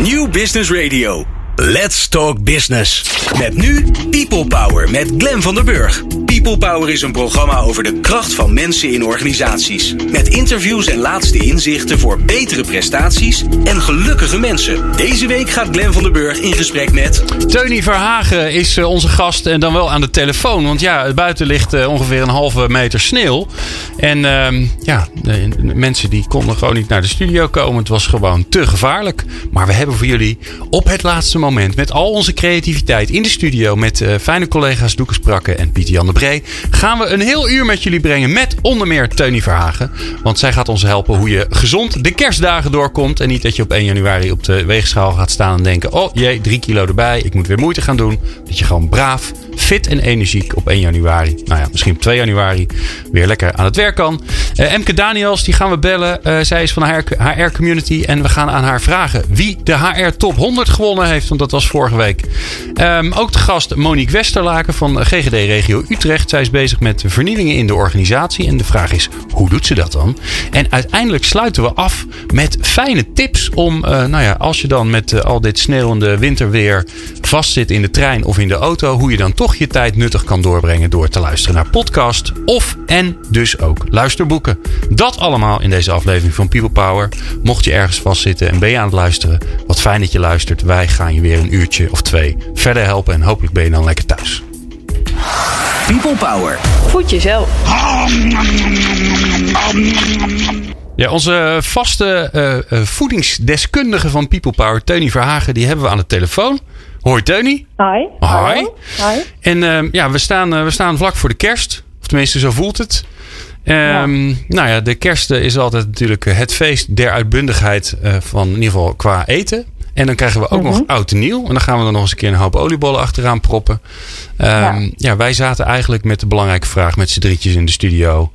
New Business Radio. Let's Talk Business. Met nu People Power met Glen van der Burg. People Power is een programma over de kracht van mensen in organisaties. Met interviews en laatste inzichten voor betere prestaties en gelukkige mensen. Deze week gaat Glen van der Burg in gesprek met. Teuny Verhagen is eh, onze gast en dan wel aan de telefoon. Want ja, buiten ligt eh, ongeveer een halve meter sneeuw. En ehm, ja, mensen die konden gewoon niet naar de studio komen. Het was gewoon te gevaarlijk. Maar we hebben voor jullie op het laatste moment met al onze creativiteit in de studio met uh, fijne collega's Doeke Sprakke en Pieter Jan de Bree gaan we een heel uur met jullie brengen met onder meer Teuny Verhagen. Want zij gaat ons helpen hoe je gezond de kerstdagen doorkomt en niet dat je op 1 januari op de weegschaal gaat staan en denken: "Oh jee, drie kilo erbij, ik moet weer moeite gaan doen." Dat je gewoon braaf, fit en energiek op 1 januari, nou ja, misschien op 2 januari weer lekker aan het werk kan. Uh, Emke Daniels, die gaan we bellen. Uh, zij is van de HR Community en we gaan aan haar vragen wie de HR Top 100 gewonnen heeft, want dat was vorige week. Um, ook de gast Monique Westerlaken van GGD Regio Utrecht. Zij is bezig met vernieuwingen in de organisatie. En de vraag is, hoe doet ze dat dan? En uiteindelijk sluiten we af met fijne tips om, uh, nou ja, als je dan met al dit sneeuwende winterweer vastzit in de trein of in de auto, hoe je dan toch je tijd nuttig kan doorbrengen door te luisteren naar podcast of en dus ook luisterboeken. Dat allemaal in deze aflevering van People Power. Mocht je ergens vastzitten en ben je aan het luisteren, wat fijn dat je luistert. Wij gaan je weer een uurtje of twee verder helpen en hopelijk ben je dan lekker thuis. People Power. Voed jezelf. Ja, onze vaste uh, uh, voedingsdeskundige van People Power, Teuny Verhagen, die hebben we aan de telefoon. Hoi Teuny. Hi. Hoi. Hi. En uh, ja, we staan, we staan vlak voor de kerst. Of tenminste, zo voelt het. Um, ja. Nou ja, de kerst is altijd natuurlijk het feest der uitbundigheid van in ieder geval qua eten. En dan krijgen we ook nog oud en nieuw. En dan gaan we er nog eens een keer een hoop oliebollen achteraan proppen. Um, ja. ja. wij zaten eigenlijk met de belangrijke vraag met z'n drietjes in de studio.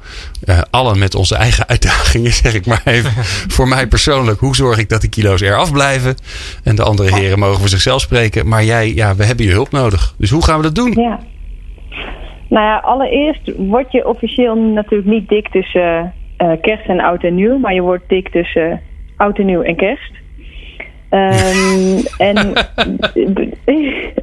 Uh, allen met onze eigen uitdagingen, zeg ik maar even. voor mij persoonlijk, hoe zorg ik dat de kilo's eraf blijven? En de andere heren mogen voor zichzelf spreken. Maar jij, ja, we hebben je hulp nodig. Dus hoe gaan we dat doen? Ja. Nou ja, allereerst word je officieel natuurlijk niet dik tussen uh, kerst en oud en nieuw. Maar je wordt dik tussen uh, oud en nieuw en kerst. Um, en ik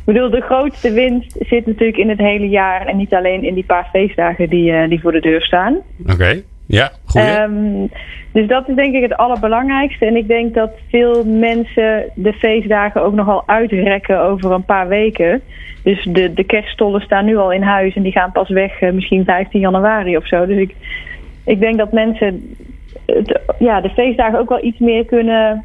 bedoel, de grootste winst zit natuurlijk in het hele jaar en niet alleen in die paar feestdagen die, uh, die voor de deur staan. Oké, okay. ja, goed. Um, dus dat is denk ik het allerbelangrijkste. En ik denk dat veel mensen de feestdagen ook nogal uitrekken over een paar weken. Dus de, de kerststollen staan nu al in huis en die gaan pas weg uh, misschien 15 januari of zo. Dus ik, ik denk dat mensen het, ja, de feestdagen ook wel iets meer kunnen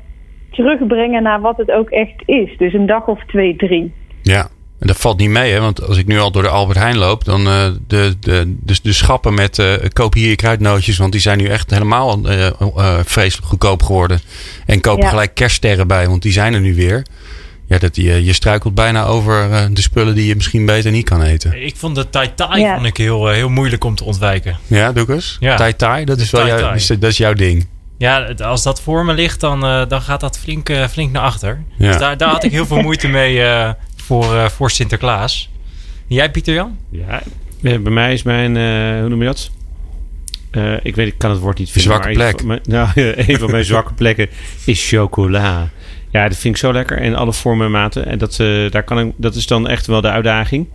terugbrengen naar wat het ook echt is. Dus een dag of twee, drie. Ja, en dat valt niet mee, hè? want als ik nu al door de Albert Heijn loop, dan uh, de, de, de, de schappen met uh, koop hier je kruidnootjes, want die zijn nu echt helemaal uh, uh, vreselijk goedkoop geworden. En koop ja. gelijk kerststerren bij, want die zijn er nu weer. Ja, dat je, je struikelt bijna over de spullen die je misschien beter niet kan eten. Ik vond de tai tai ja. vond ik heel, heel moeilijk om te ontwijken. Ja, doe eens. Ja. Tai tai, dat is, wel. Jou, dat is jouw ding. Ja, als dat voor me ligt, dan, uh, dan gaat dat flink, uh, flink naar achter. Ja. Dus daar, daar had ik heel veel moeite mee uh, voor, voor Sinterklaas. Jij, Pieter Jan? Ja, bij mij is mijn, hoe noem je dat? ik weet, ik kan het woord niet vinden. Zwakke plek. Een van, mijn, nou, een van mijn zwakke plekken is chocola. Ja, dat vind ik zo lekker in alle vormen en maten. En dat, daar kan ik, dat is dan echt wel de uitdaging.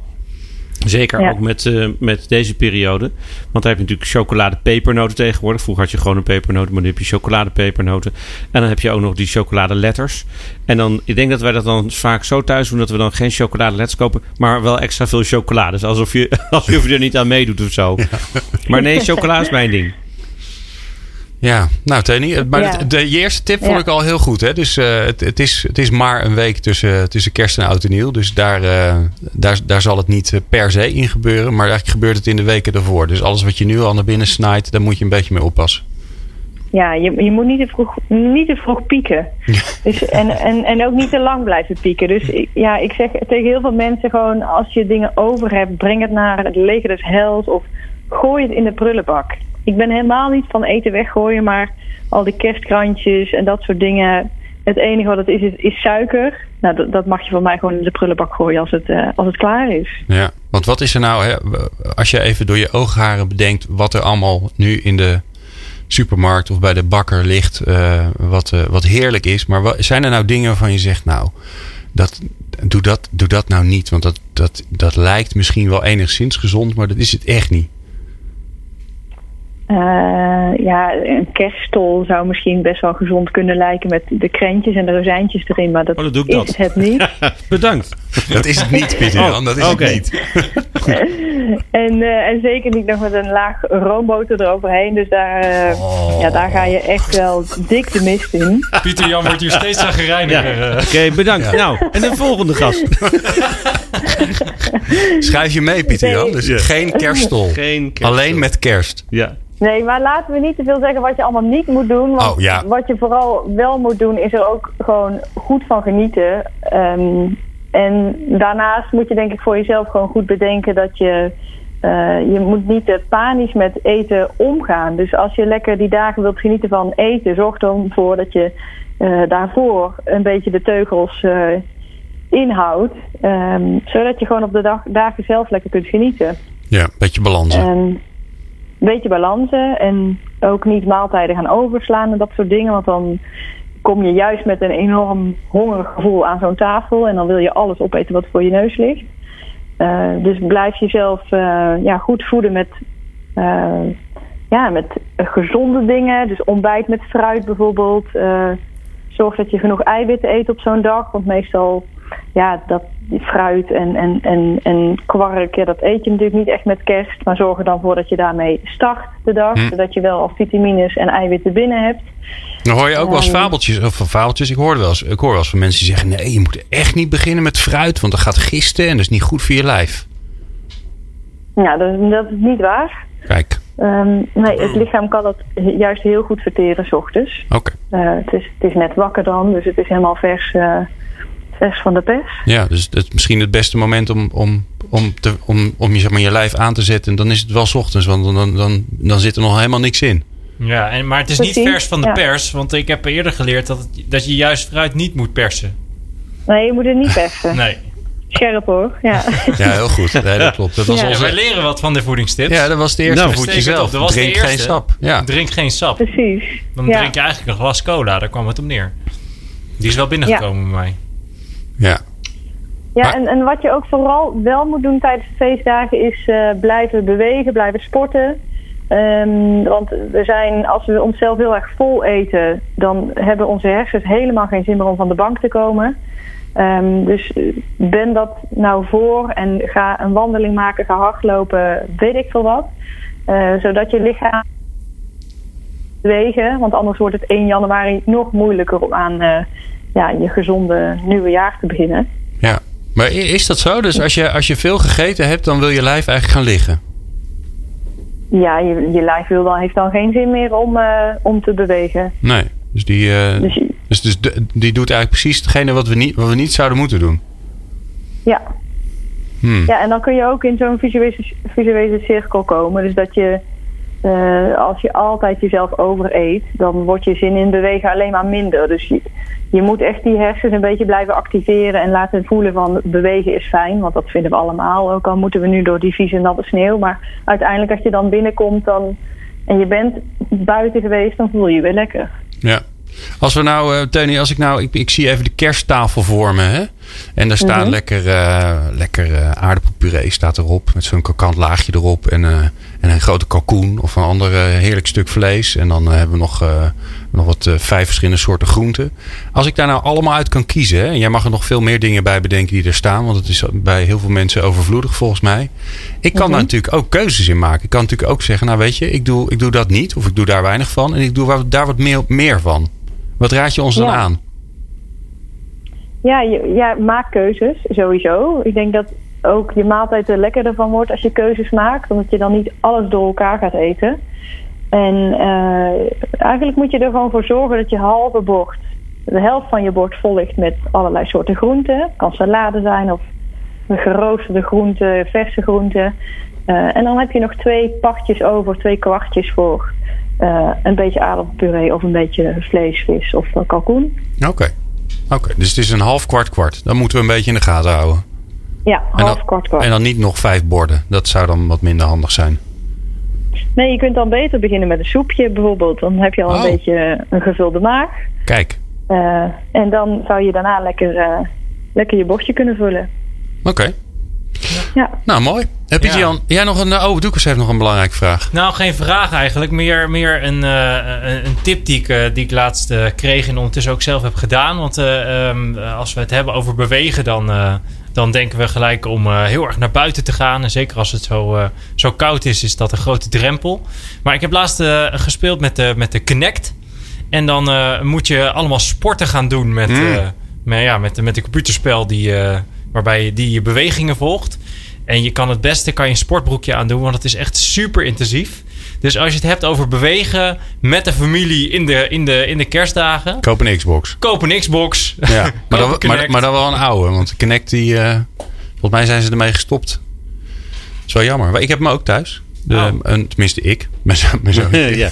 Zeker ja. ook met, uh, met deze periode. Want dan heb je natuurlijk chocoladepepernoten tegenwoordig. Vroeger had je gewoon een pepernoten, maar nu heb je chocoladepepernoten. En dan heb je ook nog die chocoladeletters. En dan, ik denk dat wij dat dan vaak zo thuis doen dat we dan geen chocoladeletters kopen, maar wel extra veel chocolade. Dus alsof je, alsof je er niet aan meedoet of zo. Ja. Maar nee, chocola is mijn ding. Ja, nou Tony, maar ja. de, de, eerste tip vond ja. ik al heel goed. Hè? Dus uh, het, het, is, het is maar een week tussen, tussen kerst en oud en nieuw. Dus daar, uh, daar, daar zal het niet per se in gebeuren. Maar eigenlijk gebeurt het in de weken ervoor. Dus alles wat je nu al naar binnen snijdt, daar moet je een beetje mee oppassen. Ja, je, je moet niet te vroeg, niet te vroeg pieken. Dus, en, en, en ook niet te lang blijven pieken. Dus ja, ik zeg tegen heel veel mensen gewoon... als je dingen over hebt, breng het naar het leger des hels... of gooi het in de prullenbak. Ik ben helemaal niet van eten weggooien, maar al die kerstkrantjes en dat soort dingen. Het enige wat het is, is, suiker. Nou, dat, dat, mag je van mij gewoon in de prullenbak gooien als het, uh, als het klaar is. Ja, want wat is er nou, hè, als je even door je oogharen bedenkt wat er allemaal nu in de supermarkt of bij de bakker ligt, wat, wat heerlijk is. Maar wat, zijn er nou dingen waarvan je zegt, nou, dat, doe, dat, doe dat nou niet. Want dat, dat, dat lijkt misschien wel enigszins gezond, maar dat is het echt niet. Uh, ja, een kerststol zou misschien best wel gezond kunnen lijken met de krentjes en de rozijntjes erin, maar dat, oh, dat is dat. het niet. Bedankt. Dat is het niet, Pieter Jan. Dat is het niet. en, uh, en zeker niet nog met een laag roomboter eroverheen. Dus daar, uh, oh. ja, daar ga je echt wel dik de mist in. Pieter Jan wordt hier steeds zagrijniger. Ja. Oké, okay, bedankt. Ja. Nou, en de volgende gast. Schrijf je mee, Pieter Jan. Dus ja. geen kerststol. Geen kerststol. Alleen met kerst. Ja. Nee, maar laten we niet te veel zeggen wat je allemaal niet moet doen. Want oh, ja. wat je vooral wel moet doen, is er ook gewoon goed van genieten. Um, en daarnaast moet je denk ik voor jezelf gewoon goed bedenken dat je... Uh, je moet niet te panisch met eten omgaan. Dus als je lekker die dagen wilt genieten van eten... zorg dan voor dat je uh, daarvoor een beetje de teugels uh, inhoudt. Um, zodat je gewoon op de dag, dagen zelf lekker kunt genieten. Ja, een beetje balansen. Um, beetje balansen en ook niet maaltijden gaan overslaan en dat soort dingen. Want dan kom je juist met een enorm hongerig gevoel aan zo'n tafel en dan wil je alles opeten wat voor je neus ligt. Uh, dus blijf jezelf uh, ja, goed voeden met, uh, ja, met gezonde dingen. Dus ontbijt met fruit bijvoorbeeld. zorg dat je genoeg eiwitten eet op zo'n dag. Want meestal ja, dat fruit en, en, en, en kwark, ja, dat eet je natuurlijk niet echt met kerst. Maar zorg er dan voor dat je daarmee start de dag. Hm. Zodat je wel al vitamines en eiwitten binnen hebt. Dan hoor je ook wel eens fabeltjes, of fabeltjes. Ik hoor, wel eens, ik hoor wel eens van mensen die zeggen: nee, je moet echt niet beginnen met fruit, want dat gaat gisten en dat is niet goed voor je lijf. Ja, dat, dat is niet waar. Kijk. Um, nee, het lichaam kan dat juist heel goed verteren s ochtends. Oké. Okay. Uh, het, is, het is net wakker dan, dus het is helemaal vers. Uh, vers van de pers. Ja, dus het is misschien het beste moment om, om, om, te, om, om je, zeg maar, je lijf aan te zetten. En dan is het wel s ochtends, want dan, dan, dan zit er nog helemaal niks in. Ja, en, maar het is Precies, niet vers van de ja. pers. Want ik heb eerder geleerd dat, het, dat je juist fruit niet moet persen. Nee, je moet het niet persen. nee. Scherp hoor, ja. Ja, heel goed. Nee, dat klopt. Dat was ja. onze... Wij leren wat van de voedingstips. Ja, dat was de eerste. Nou, voed jezelf. Dat was drink de eerste. geen sap. Ja. Drink geen sap. Precies. Dan ja. drink je eigenlijk een glas cola. Daar kwam het om neer. Die is wel binnengekomen bij mij. Ja. Ja, maar... en, en wat je ook vooral wel moet doen tijdens de feestdagen is uh, blijven bewegen, blijven sporten. Um, want we zijn, als we onszelf heel erg vol eten, dan hebben onze hersens helemaal geen zin meer om van de bank te komen. Um, dus ben dat nou voor en ga een wandeling maken, ga hardlopen, weet ik veel wat. Uh, zodat je lichaam bewegen, want anders wordt het 1 januari nog moeilijker om aan uh, ja, je gezonde nieuwe jaar te beginnen. Ja, maar is dat zo? Dus als je, als je veel gegeten hebt, dan wil je lijf eigenlijk gaan liggen? Ja, je, je lijf wil dan, heeft dan geen zin meer om, uh, om te bewegen. Nee, dus die, uh, dus, dus, dus de, die doet eigenlijk precies hetgene wat we niet, wat we niet zouden moeten doen. Ja. Hmm. Ja, en dan kun je ook in zo'n visuele, visuele cirkel komen. Dus dat je, uh, als je altijd jezelf overeet, dan wordt je zin in bewegen alleen maar minder. Dus je, je moet echt die hersens een beetje blijven activeren en laten voelen van bewegen is fijn. Want dat vinden we allemaal. Ook al moeten we nu door die vieze natte sneeuw. Maar uiteindelijk als je dan binnenkomt dan, en je bent buiten geweest, dan voel je je weer lekker. Ja. Als we nou, uh, Tony, als ik nou, ik, ik zie even de kersttafel voor me. Hè? En daar staat mm -hmm. lekker, uh, lekker uh, aardappelpuree staat erop. Met zo'n krokant laagje erop. En, en een grote kalkoen of een ander heerlijk stuk vlees. En dan hebben we nog, nog wat vijf verschillende soorten groenten. Als ik daar nou allemaal uit kan kiezen. Hè? En jij mag er nog veel meer dingen bij bedenken die er staan. Want het is bij heel veel mensen overvloedig volgens mij. Ik kan mm -hmm. daar natuurlijk ook keuzes in maken. Ik kan natuurlijk ook zeggen, nou weet je, ik doe, ik doe dat niet. Of ik doe daar weinig van. En ik doe daar wat meer, meer van. Wat raad je ons dan aan? Ja, je, ja, maak keuzes sowieso. Ik denk dat ook je maaltijd er lekkerder van wordt als je keuzes maakt. Omdat je dan niet alles door elkaar gaat eten. En uh, eigenlijk moet je er gewoon voor zorgen dat je halve bord, de helft van je bord vol ligt met allerlei soorten groenten. Het kan salade zijn of geroosterde groenten, verse groenten. Uh, en dan heb je nog twee partjes over, twee kwartjes voor uh, een beetje aardappelpuree of een beetje vlees, vis of kalkoen. Oké. Oké, okay. dus het is een half kwart kwart. Dan moeten we een beetje in de gaten houden. Ja, half dan, kwart kwart. En dan niet nog vijf borden. Dat zou dan wat minder handig zijn. Nee, je kunt dan beter beginnen met een soepje bijvoorbeeld. Dan heb je al Oh. een beetje een gevulde maag. Kijk, Eh, en dan zou je daarna lekker, eh, lekker je bordje kunnen vullen. oké. Ja. Nou, mooi. Heb Ja. Jan, jij nog een... Oh, Doekers heeft nog een belangrijke vraag. Nou, geen vraag eigenlijk. Meer, meer een, eh, een, een tip die ik, eh, die ik laatst eh, kreeg en ondertussen ook zelf heb gedaan. Want eh, ehm, als we het hebben over bewegen, dan, eh, dan denken we gelijk om eh, heel erg naar buiten te gaan. En zeker als het zo, eh, zo koud is, is dat een grote drempel. Maar ik heb laatst eh, gespeeld met de, met de Kinect. En dan eh, moet je allemaal sporten gaan doen met, Mm. eh, met, ja, met, met een computerspel die, eh, waarbij je die je bewegingen volgt. En je kan het beste kan je een sportbroekje aandoen, want het is echt super intensief. Dus als je het hebt over bewegen met de familie in de, in de, in de kerstdagen, Koop een Xbox. koop een Xbox. Ja, maar, dan, maar, maar dan wel een oude. Want de Kinect, die, eh, volgens mij zijn ze ermee gestopt. Dat is wel jammer. Maar ik heb hem ook thuis. De, Oh. een, tenminste, ik. Mijn zoon- ja.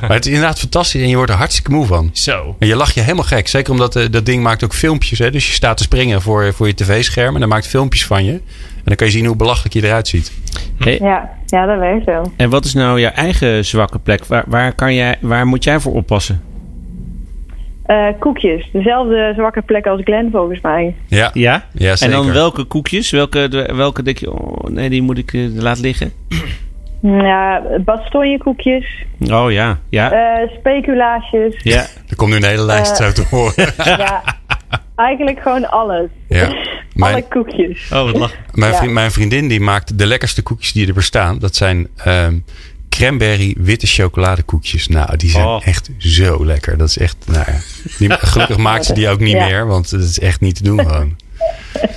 Maar het is inderdaad fantastisch en je wordt er hartstikke moe van. Zo. En je lacht je helemaal gek. Zeker omdat eh, dat ding maakt ook filmpjes. Hè? Dus je staat te springen voor, voor je tv-scherm. En dan maakt filmpjes van je. En dan kan je zien hoe belachelijk je eruit ziet. Hey, Ja, ja, dat werkt wel. en wat is nou jouw eigen zwakke plek? Waar, waar, kan jij, waar moet jij voor oppassen? Eh, koekjes. Dezelfde zwakke plek als Glenn volgens mij. Ja, Ja? ja En dan welke koekjes? Welke, welke denk je, oh nee, die moet ik eh, laten liggen? Ja, bastonjekoekjes. Oh ja, ja, eh speculaasjes. ja. Er komt nu een hele lijst zo te horen. ja, eigenlijk gewoon alles. Ja. Alle Mijn, koekjes. Oh, wat lach. mijn, Ja. vriend, mijn vriendin die maakt de lekkerste koekjes die er bestaan. Dat zijn ehm cranberry witte chocoladekoekjes. Nou, die zijn Oh. echt zo lekker. Dat is echt, nou ja. Die, gelukkig maakt ze die ook niet Ja. meer. Want het is echt niet te doen gewoon.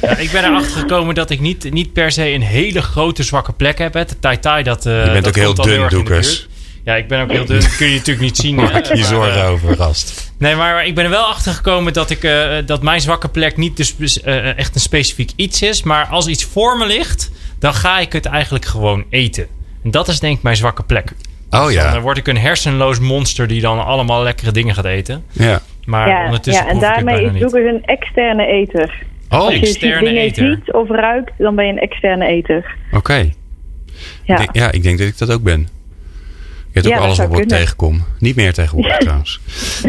Ja, ik ben erachter gekomen dat ik niet, niet per se een hele grote zwakke plek heb. hè. De tai tai, dat eh, Je bent dat ook heel dun, Doekers. Ja, ik ben ook heel dun. Dat kun je natuurlijk niet zien. Maak hè. je zorgen eh, over, gast. Nee, maar ik ben er wel achter gekomen dat, ik, eh, dat mijn zwakke plek niet dus, eh, echt een specifiek iets is. Maar als iets voor me ligt, dan ga ik het eigenlijk gewoon eten. En dat is denk ik mijn zwakke plek. Oh Dan ja. eh, word ik een hersenloos monster die dan allemaal lekkere dingen gaat eten. ja. Maar ja, ondertussen ja, en ik daarmee is. Doekers een externe eter. Oh, Als je externe dingen eter. ziet of ruikt, dan ben je een externe eter. oké. Ja. Ik Ja, ik denk dat ik dat ook ben. Je hebt Ja, ook alles wat ik tegenkom. Niet meer tegenwoordig trouwens.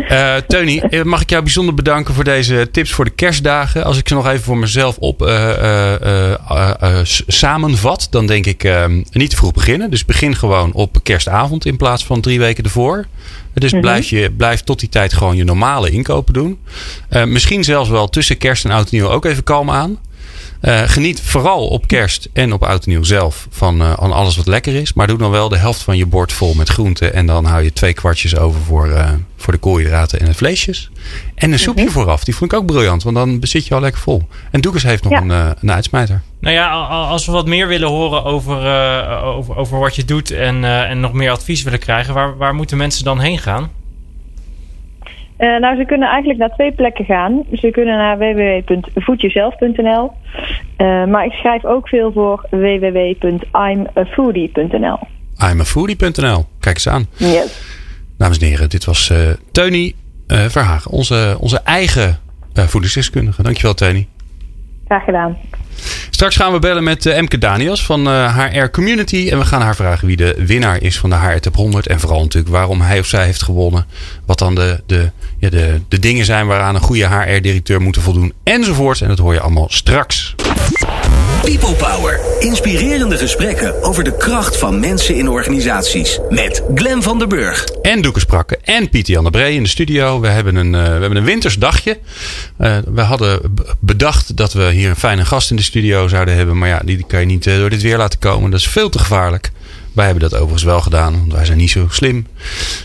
Eh Teuny, eh, mag ik jou bijzonder bedanken voor deze tips voor de kerstdagen. Als ik ze nog even voor mezelf op eh, samenvat, dan denk ik eh, niet te vroeg beginnen. Dus begin gewoon op kerstavond in plaats van drie weken ervoor. Dus blijf, je, blijf tot die tijd gewoon je normale inkopen doen. Misschien zelfs wel tussen kerst en oud en nieuw ook even kalm aan. Eh, geniet vooral op kerst en op oud en nieuw zelf van, eh, van alles wat lekker is. Maar doe dan wel de helft van je bord vol met groenten. En dan hou je twee kwartjes over voor, eh, voor de koolhydraten en de vleesjes. En een soepje vooraf. Die vond ik ook briljant. Want dan zit je al lekker vol. En Doekers heeft nog Ja. een, een uitsmijter. Nou ja, als we wat meer willen horen over, eh, over, over wat je doet en, eh, en nog meer advies willen krijgen, waar, waar moeten mensen dan heen gaan? Eh, nou, ze kunnen eigenlijk naar twee plekken gaan. Ze kunnen naar www.voedjezelf.nl. Eh, maar ik schrijf ook veel voor www.imafoodie.nl. I'mAfoodie.nl. Kijk eens aan. Yes. Dames en heren, dit was eh Teuny Verhagen. Onze, onze eigen voedingsdeskundige. Dankjewel Teuny. Gedaan. Straks gaan we bellen met eh, Emke Daniels van eh, HR Community. En we gaan haar vragen wie de winnaar is van de HR Top 100. En vooral natuurlijk waarom hij of zij heeft gewonnen. Wat dan de, de, ja, de, de dingen zijn waaraan een goede HR-directeur moet voldoen. Enzovoorts. En dat hoor je allemaal straks. People Power. Inspirerende gesprekken over de kracht van mensen in organisaties. Met Glen van der Burg. En Doeke Sprakke en Pieter Jan de Bree in de studio. We hebben een, eh, we hebben een winters Eh, we hadden bedacht dat we hier een fijne gast in de studio zouden hebben. Maar ja, die, die kan je niet eh, door dit weer laten komen. Dat is veel te gevaarlijk. Wij hebben dat overigens wel gedaan, want wij zijn niet zo slim.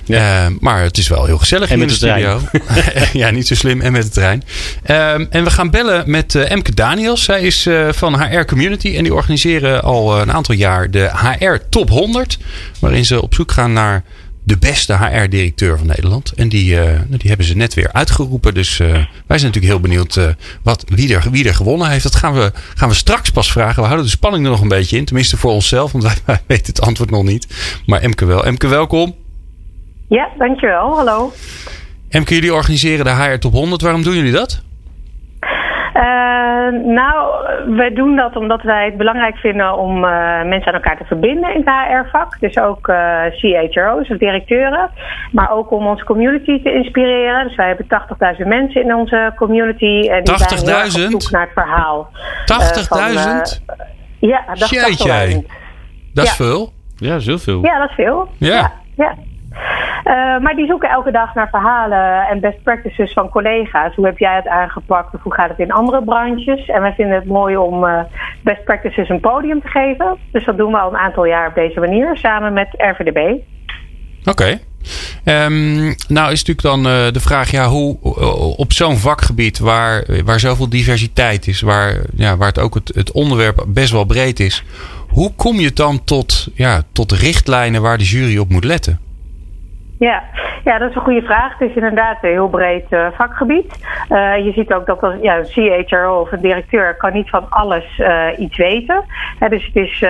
Eh, maar het is wel heel gezellig En hier met in de de studio. ja, niet zo slim en met de trein. Ehm, en we gaan bellen met eh, Emke Daniels. Zij is eh, van HR Community en die organiseren al eh, een aantal jaar de HR Top 100. Waarin ze op zoek gaan naar de beste HR-directeur van Nederland. En die, eh, nou, die hebben ze net weer uitgeroepen. Dus eh, wij zijn natuurlijk heel benieuwd eh, wat, wie, er, wie er gewonnen heeft. Dat gaan we, gaan we straks pas vragen. We houden de spanning er nog een beetje in. Tenminste voor onszelf, want wij, wij weten het antwoord nog niet. Maar Emke wel. Emke, welkom. Ja, dankjewel. Hallo. Emke, jullie organiseren de HR Top 100. Waarom doen jullie dat? Uh, nou, we doen dat omdat wij het belangrijk vinden om uh, mensen aan elkaar te verbinden in het HR-vak. Dus ook uh, CHRO's of directeuren. Maar ook om onze community te inspireren. Dus wij hebben 80.000 mensen in onze community. En die 80.000? zijn op zoek naar het verhaal. 80.000? ja, dat is 80.000. Dat is veel. Ja, dat is heel veel. Ja, dat is veel. Ja, ja. Uh, maar die zoeken elke dag naar verhalen en best practices van collega's. Hoe heb jij het aangepakt of hoe gaat het in andere branches? En wij vinden het mooi om uh, best practices een podium te geven. Dus dat doen we al een aantal jaar op deze manier samen met RVDB. Oké. Um, nou is natuurlijk dan uh, de vraag, ja, hoe op zo'n vakgebied waar, waar zoveel diversiteit is, waar, ja, waar het ook het, het onderwerp best wel breed is, hoe kom je dan tot, ja, tot richtlijnen waar de jury op moet letten? Ja. ja, dat is een goede vraag. Het is inderdaad een heel breed uh, vakgebied. Uh, je ziet ook dat ja, een CHRO of een directeur kan niet van alles uh, iets weten. dus het is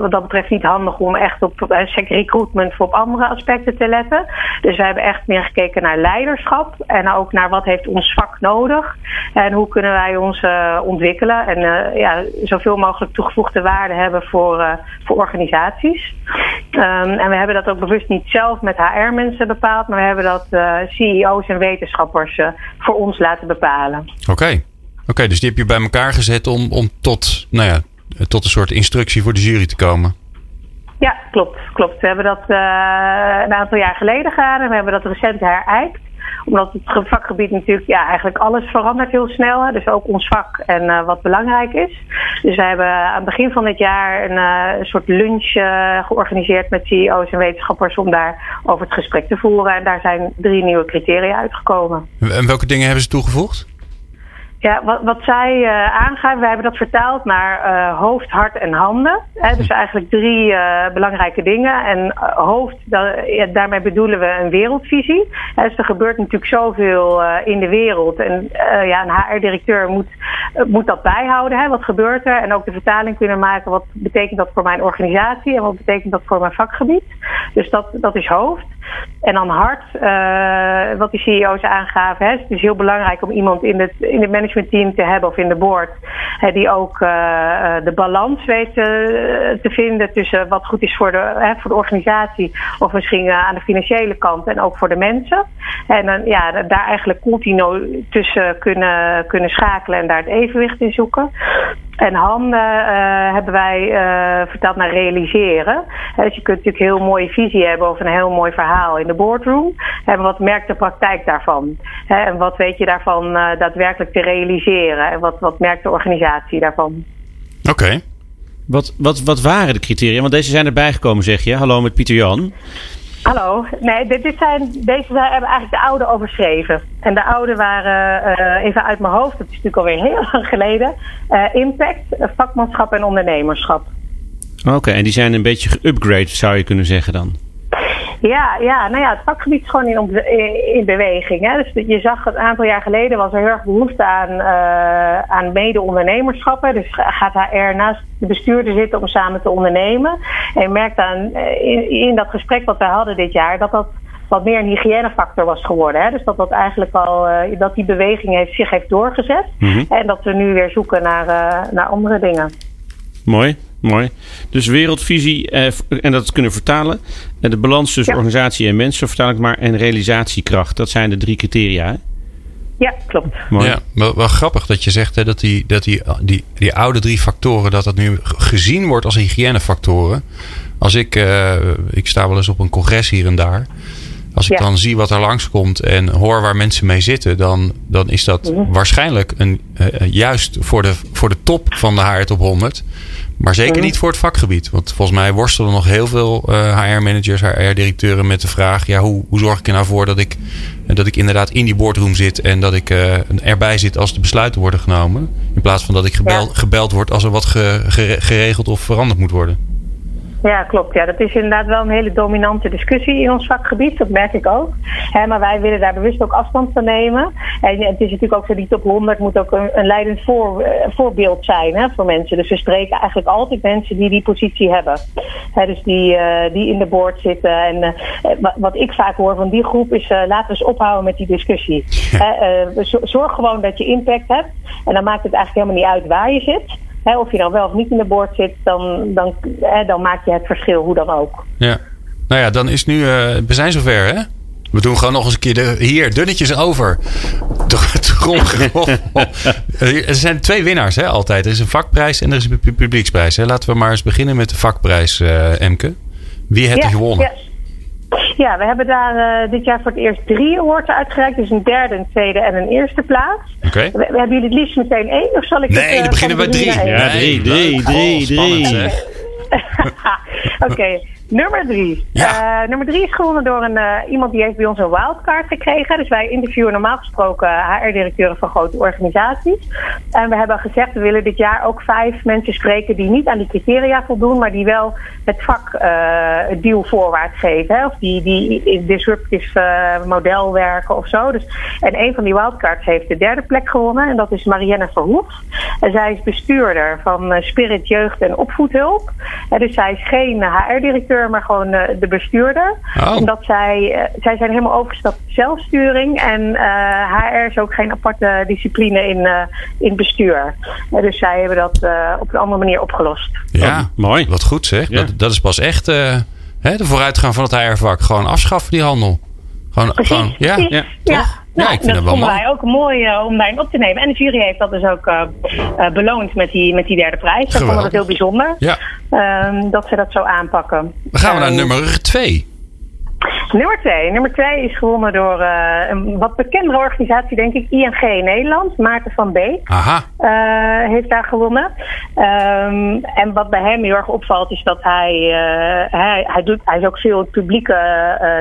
wat dat betreft niet handig om echt op recruitment of op andere aspecten te letten. Dus we hebben echt meer gekeken naar leiderschap en ook naar wat heeft ons vak nodig en hoe kunnen wij ons ontwikkelen en ja, zoveel mogelijk toegevoegde waarde hebben voor, voor organisaties. Um, en we hebben dat ook bewust niet zelf met HR HR-mensen bepaald, maar we hebben dat uh, CEO's en wetenschappers uh, voor ons laten bepalen. Oké, okay. oké, dus die heb je bij elkaar gezet om, om tot, nou ja, tot een soort instructie voor de jury te komen. Ja, klopt. klopt. We hebben dat uh, een aantal jaar geleden gedaan en we hebben dat recent herijkt omdat het vakgebied natuurlijk, ja, eigenlijk alles verandert heel snel. Dus ook ons vak en uh, wat belangrijk is. Dus we hebben aan het begin van dit jaar een, een soort lunch uh, georganiseerd met CEO's en wetenschappers om daar over het gesprek te voeren. En daar zijn drie nieuwe criteria uitgekomen. En welke dingen hebben ze toegevoegd? Ja, wat, wat zij uh, wij hebben dat vertaald naar uh, hoofd, hart en handen. Hè, dus eigenlijk drie uh, belangrijke dingen. En hoofd, daarmee bedoelen we een wereldvisie. dus er gebeurt natuurlijk zoveel in de wereld. En ja, een HR-directeur moet, moet dat bijhouden. Hè, wat gebeurt er? En ook de vertaling kunnen maken. Wat betekent dat voor mijn organisatie? En wat betekent dat voor mijn vakgebied? Dus dat, dat is hoofd. En dan hart, wat die CEO's aangaven. Hè, het is heel belangrijk om iemand in het, in het managementteam te hebben of in de board. Die ook uh, de balans weet uh, te vinden tussen wat goed is voor de, voor de organisatie. Of misschien aan de financiële kant en ook voor de mensen. En dan ja, daar eigenlijk continu tussen kunnen, kunnen schakelen en daar het evenwicht in zoeken. En handen uh, hebben wij uh, vertaald naar realiseren. dus je kunt natuurlijk een heel mooie visie hebben of een heel mooi verhaal in de boardroom. En wat merkt de praktijk daarvan? en wat weet je daarvan uh, daadwerkelijk te realiseren? En wat, wat merkt de organisatie daarvan? Oké. Okay. Wat, wat, wat waren de criteria? Want deze zijn erbij gekomen, zeg je. Hallo met Pieter Jan. Hallo. Nee, dit, zijn, deze zijn, hebben eigenlijk de oude overschreven. En de oude waren, uh, even uit mijn hoofd, dat is natuurlijk alweer heel lang geleden, uh, impact, vakmanschap en ondernemerschap. Oké, en die zijn een beetje geupgrade, zou je kunnen zeggen dan? Ja, ja, nou ja, het vakgebied is gewoon in, in beweging. Hè. Dus je zag een aantal jaar geleden was er heel erg behoefte aan, uh, aan mede-ondernemerschappen. Dus gaat HR naast de bestuurder zitten om samen te ondernemen. En je merkt aan in, in dat gesprek wat we hadden dit jaar dat dat wat meer een hygiënefactor was geworden. Hè? Dus dat dat eigenlijk al uh, dat die beweging heeft, zich heeft doorgezet. Mm -hmm. En dat we nu weer zoeken naar, uh, naar andere dingen. Mooi. Mooi. Dus wereldvisie eh, en dat kunnen vertalen. En de balans tussen ja. organisatie en mensen, vertaal ik maar. En realisatiekracht. Dat zijn de drie criteria. Hè? Ja, klopt. Mooi. Ja, wel, wel, grappig dat je zegt hè, dat, die, dat die, die, die oude drie factoren, dat dat nu gezien wordt als hygiënefactoren. Als ik, uh, ik sta wel eens op een congres hier en daar. Als ik ja. dan zie wat er langskomt en hoor waar mensen mee zitten, dan, dan is dat mm -hmm. waarschijnlijk een, uh, juist voor de, voor de top van de HR Top 100. Maar zeker -hmm. niet voor het vakgebied. Want volgens mij worstelen nog heel veel HR-managers, HR-directeuren met de vraag: ja, hoe, hoe zorg ik er nou voor dat ik, dat ik inderdaad in die boardroom zit en dat ik uh, erbij zit als de besluiten worden genomen. In plaats van dat ik gebeld, gebeld word als er wat ge, ge, geregeld of veranderd moet worden. Ja, klopt. Ja, dat is inderdaad wel een hele dominante discussie in ons vakgebied. Dat merk ik ook. maar wij willen daar bewust ook afstand van nemen. En het is natuurlijk ook zo, die top 100 moet ook een, een leidend voor, eh, voorbeeld zijn hè, voor mensen. Dus we spreken eigenlijk altijd mensen die die positie hebben. dus die, uh, die in de board zitten. En uh, wat ik vaak hoor van die groep is, laten we eens ophouden met die discussie. zorg gewoon dat je impact hebt. En dan maakt het eigenlijk helemaal niet uit waar je zit of je dan wel of niet in de boord zit, dan, dan, dan maak je het verschil, hoe dan ook. Ja, nou ja, dan is nu, uh, we zijn zover hè? We doen gewoon nog eens een keer de, hier dunnetjes over. er zijn twee winnaars hè, altijd. Er is een vakprijs en er is een publieksprijs. Hè. Laten we maar eens beginnen met de vakprijs, uh, Emke. Wie heeft er gewonnen? Ja. Ja, we hebben daar uh, dit jaar voor het eerst drie awards uitgereikt. Dus een derde, een tweede en een eerste plaats. Oké. Okay. We, we, hebben jullie het liefst meteen één? Of zal ik nee, het, uh, beginnen bij drie. Ja, drie, drie, drie, drie. Oké, nummer drie. Ja. Uh, nummer drie is gewonnen door een, uh, iemand die heeft bij ons een wildcard gekregen. Dus wij interviewen normaal gesproken HR-directeuren van grote organisaties. En we hebben gezegd, we willen dit jaar ook vijf mensen spreken die niet aan die criteria voldoen, maar die wel het vak uh, het deal voorwaarts geven. Hè? Of die, die in disruptive model werken of zo. Dus, en een van die wildcards heeft de derde plek gewonnen. En dat is Marianne Verhoef. En zij is bestuurder van Spirit Jeugd en Opvoedhulp. En dus zij is geen HR-directeur, maar gewoon uh, de bestuurder. Oh. Omdat zij, uh, zij zijn helemaal overgestapt op zelfsturing. En uh, HR is ook geen aparte discipline in, in bestuur. dus zij hebben dat op een andere manier opgelost. Ja, oh, mooi. Wat goed zeg. Ja. Dat, dat is pas echt hè, de vooruitgang van het HR-vak. Gewoon afschaffen die handel. Gewoon, Precies. gewoon ja. ja. ja. Nou, ik vind dat vonden wij ook mooi uh, om daarin op te nemen. En de jury heeft dat dus ook uh, uh, beloond met die, met die derde prijs. Dat vonden we heel bijzonder. Ja. Um, dat ze dat zo aanpakken. Dan gaan we naar nummer twee. Nummer twee. Nummer twee is gewonnen door uh, een wat bekendere organisatie, denk ik, ING in Nederland. Maarten van Beek Aha. uh, heeft daar gewonnen. Um, en wat bij hem heel erg opvalt is dat hij, uh, hij, hij, doet, hij is ook veel het publieke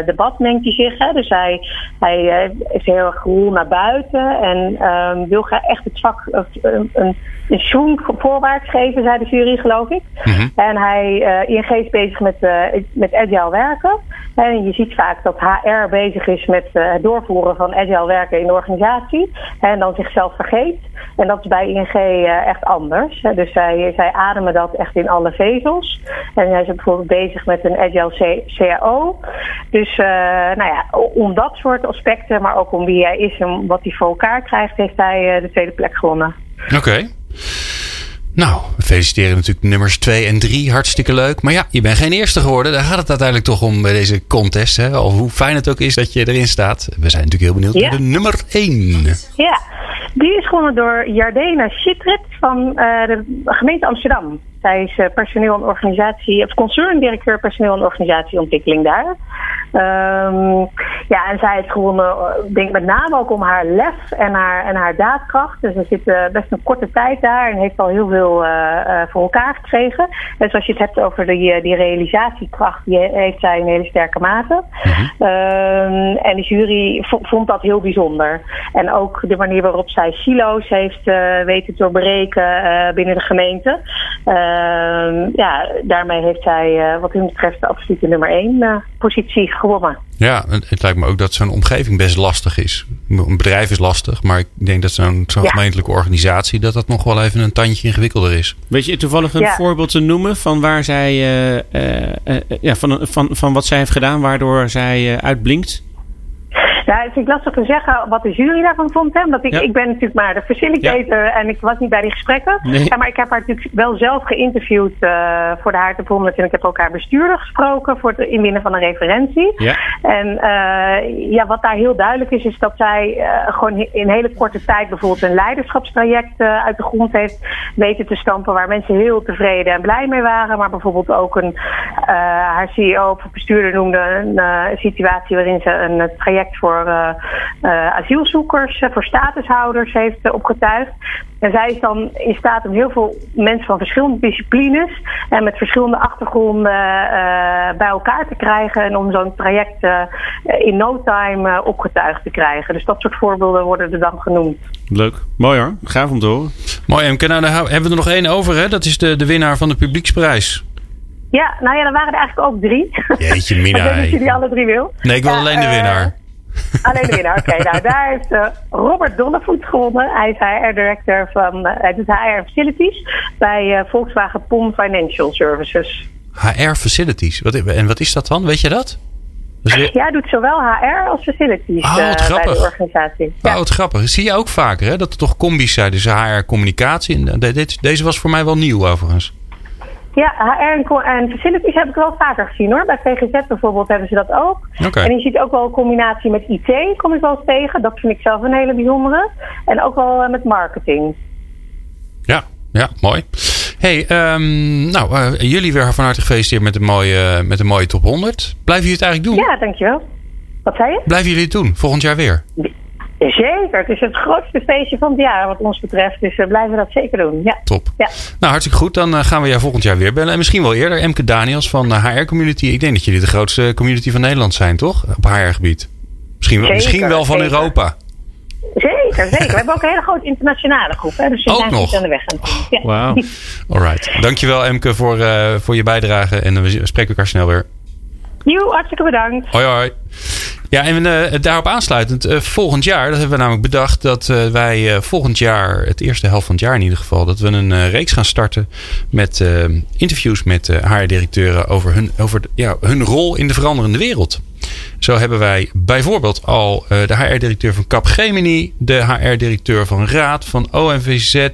debat, mengt hij zich. Hè? Dus hij, hij is heel erg geroel naar buiten en um, wil graag echt het vak een, een, schoen voorwaarts geven, zei de jury, geloof ik. Mm -hmm. En hij, ING is bezig met, met agile werken. En je ziet vaak dat HR bezig is met uh, het doorvoeren van agile werken in de organisatie. En dan zichzelf vergeet. En dat is bij ING echt anders. Dus zij, zij ademen dat echt in alle vezels. En hij is bijvoorbeeld bezig met een agile CAO. Dus uh, nou ja, om dat soort aspecten, maar ook om wie hij is en wat hij voor elkaar krijgt, heeft hij de tweede plek gewonnen. Oké. Okay. Nou, we feliciteren natuurlijk nummers 2 en 3. Hartstikke leuk. Maar ja, je bent geen eerste geworden. Daar gaat het uiteindelijk toch om bij deze contest. Hè? Al hoe fijn het ook is dat je erin staat. We zijn natuurlijk heel benieuwd ja. naar de nummer 1. Ja, die is gewonnen door Jardena Schitrit van uh, de gemeente Amsterdam. Zij is uh, personeel en organisatie, of concerndirecteur personeel en organisatieontwikkeling daar. Um, ja, en zij heeft gewonnen, denk met name ook om haar lef en haar, en haar daadkracht. Dus ze zit uh, best een korte tijd daar en heeft al heel veel uh, uh, voor elkaar gekregen. Dus als je het hebt over die, die realisatiekracht, die heeft zij een hele sterke mate. Mhm. Um, en de jury vond dat heel bijzonder. En ook de manier waarop zij silo's heeft weten te doorbreken binnen de gemeente. Uh, ja, daarmee heeft zij wat hun betreft de absolute nummer één positie gewonnen. Ja, het lijkt me ook dat zo'n omgeving best lastig is. Een bedrijf is lastig, maar ik denk dat zo'n zo ja. gemeentelijke organisatie... dat dat nog wel even een tandje ingewikkelder is. Weet je toevallig een ja. voorbeeld te noemen van waar zij... Uh, uh, uh, ja, van, van, van wat zij heeft gedaan waardoor zij uitblinkt? Ja, het is lastig te zeggen wat de jury daarvan vond. Hè? Omdat ik, ja. ik ben natuurlijk maar de facilitator ja. en ik was niet bij die gesprekken. Nee. Ja, maar ik heb haar natuurlijk wel zelf geïnterviewd uh, voor de Haartep 100. En ik heb ook haar bestuurder gesproken voor het inwinnen van een referentie. En uh, ja, wat daar heel duidelijk is, is dat zij uh, gewoon in hele korte tijd bijvoorbeeld een leiderschapstraject uit de grond heeft weten te stampen. Waar mensen heel tevreden en blij mee waren. Maar bijvoorbeeld ook een, haar CEO of bestuurder noemde een situatie waarin ze een traject voor voor uh, uh, asielzoekers, uh, voor statushouders heeft opgetuigd. En zij is dan in staat om heel veel mensen van verschillende disciplines en met verschillende achtergronden bij elkaar te krijgen en om zo'n traject in no time opgetuigd te krijgen. Dus dat soort voorbeelden worden er dan genoemd. Leuk. Mooi hoor. Gaaf om te horen. Mooi. En nou, dan hebben we er nog één over. Hè? Dat is de, de winnaar van de publieksprijs. Ja, nou ja, dan waren er eigenlijk ook drie. Jeetje, Mina. ik weet niet of je die alle drie wil. Nee, ik wil Ja, alleen de eh, winnaar. Alleen de winnaar, oké. nou, daar heeft eh, Robert Donnevoet gewonnen. Hij is HR-director van, eh, hij doet HR Facilities bij eh, Volkswagen POM Financial Services. HR Facilities. Wat, en wat is dat dan? Weet je dat? Dat Ja, hij doet zowel HR als Facilities Oh, wat bij grappig. de organisatie. Oh, wat grappig. Zie je ook vaker, hè? Dat er toch combi's zijn. Dus HR communicatie. En de- dit- deze was voor mij wel nieuw, overigens. Ja, HR en, en facilities heb ik wel vaker gezien hoor. Bij VGZ bijvoorbeeld hebben ze dat ook. En je ziet ook wel een combinatie met IT, kom ik wel eens tegen. Dat vind ik zelf een hele bijzondere. En ook wel eh, met marketing. Ja, ja, mooi. Hey, ehm, nou, eh, jullie weer van harte gefeliciteerd met een mooie, met een mooie top 100. Blijven jullie het eigenlijk doen? Ja, dankjewel. Wat zei je? Blijven jullie het doen? Volgend jaar weer? Zeker, het is het grootste feestje van het jaar wat ons betreft. Dus we blijven dat zeker doen. Ja. Top. Ja. Nou, hartstikke goed. Dan eh, gaan we jou volgend jaar weer bellen. En misschien wel eerder. Emke Daniels van de HR Community. Ik denk dat jullie de grootste community van Nederland zijn, toch? Op HR-gebied. Misschien, wel- Zeker, misschien wel van zeker. Europa. Zeker, zeker. We hebben ook een hele grote internationale groep. Hè, dus we Ook zijn nog? aan de weg. aan het doen. Ja. Wauw. Alright. Dankjewel Emke voor, eh, voor je bijdrage. En we spreken elkaar snel weer. Joe, hartstikke bedankt. Hoi hoi. Ja, en eh, daarop aansluitend, eh, volgend jaar, dat hebben we namelijk bedacht dat eh, wij volgend jaar, het eerste helft van het jaar in ieder geval, dat we een reeks gaan starten met interviews met HR-directeuren over, hun, over ja, hun rol in de veranderende wereld. Zo hebben wij bijvoorbeeld al de HR-directeur van Capgemini, de HR-directeur van Raad, van ONVZ,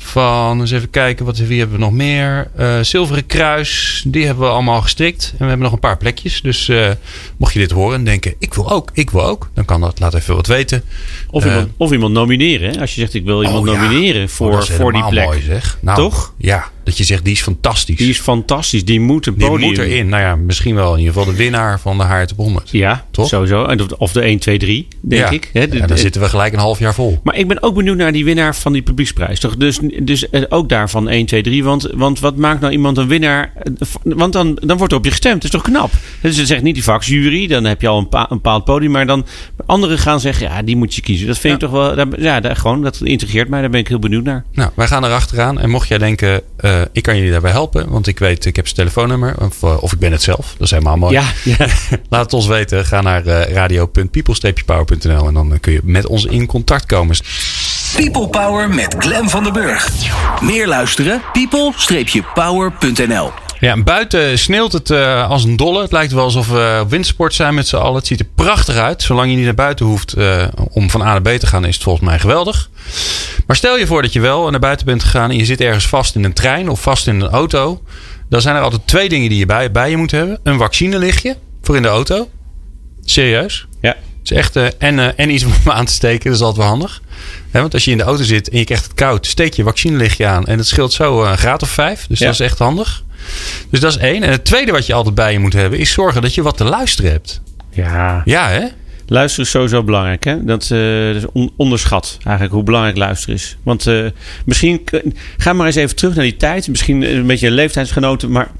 van, eens even kijken, wat, wie hebben we nog meer? Eh, Zilveren Kruis, die hebben we allemaal gestrikt. En we hebben nog een paar plekjes. Dus eh, mocht je dit horen en denken, ik wil ook, ik wil ook. Dan kan dat, laat even wat weten. Of, Eh, iemand, of iemand nomineren. hè? Als je zegt ik wil iemand oh nomineren Oh, voor, dat is voor die plek. mooi zeg. Nou, Toch? Ja, dat je zegt, die is fantastisch. Die is fantastisch. Die moet een Die podium. moet erin. Nou ja, misschien wel in ieder geval de winnaar van de HR Top 100. Ja, Toch? sowieso. Of- de 1, 2, 3, denk ja. ik. Hè? De- Ja, dan de- zitten we gelijk een half jaar vol. Maar ik ben ook benieuwd naar die winnaar van die publieksprijs. Toch? Dus, dus eh, ook daarvan 1, 2, 3. Want, want wat maakt nou iemand een winnaar? Eh, Want dan, dan wordt er op je gestemd. Dat is toch knap? Dus ze zegt niet die vakjury. Dan heb je al een, pa- een bepaald podium. Maar dan anderen gaan zeggen, ja, die moet je kiezen. Dat vind ik toch wel... daar- Ja, daar, gewoon, dat integreert mij. Daar ben ik heel benieuwd naar. Nou, wij gaan erachteraan. En mocht jij denken, eh, ik kan jullie daarbij helpen. Want ik weet, ik heb zijn telefoonnummer. Of, eh, of ik ben het zelf. Dat is helemaal mooi. Ja, ja. Laat het ons weten. Ga naar eh, radio.people-power.nl en dan kun je met ons in contact komen. People Power met Glen van den Burg. Meer luisteren? people-power.nl Ja, en buiten sneeuwt het eh, als een dolle. Het lijkt wel alsof we op windsport zijn met z'n allen. Het ziet er prachtig uit. Zolang je niet naar buiten hoeft eh, om van A naar B te gaan, is het volgens mij geweldig. Maar stel je voor dat je wel naar buiten bent gegaan en je zit ergens vast in een trein of vast in een auto. Dan zijn er altijd twee dingen die je bij, bij je moet hebben. Een vaccinelichtje voor in de auto. Serieus. ja. Is echt, eh, en, en iets om aan te steken, dat is altijd wel handig. Want als je in de auto zit en je krijgt het koud, steek je vaccinelichtje aan. En het scheelt zo een graad of vijf. Dus Ja. dat is echt handig. Dus dat is één. En het tweede wat je altijd bij je moet hebben, is zorgen dat je wat te luisteren hebt. Ja. Ja, hè? Luisteren is sowieso belangrijk. Hè? Dat, eh, dat is on- onderschat eigenlijk hoe belangrijk luisteren is. Want eh, misschien, ga maar eens even terug naar die tijd. Misschien een beetje leeftijdsgenoten, maar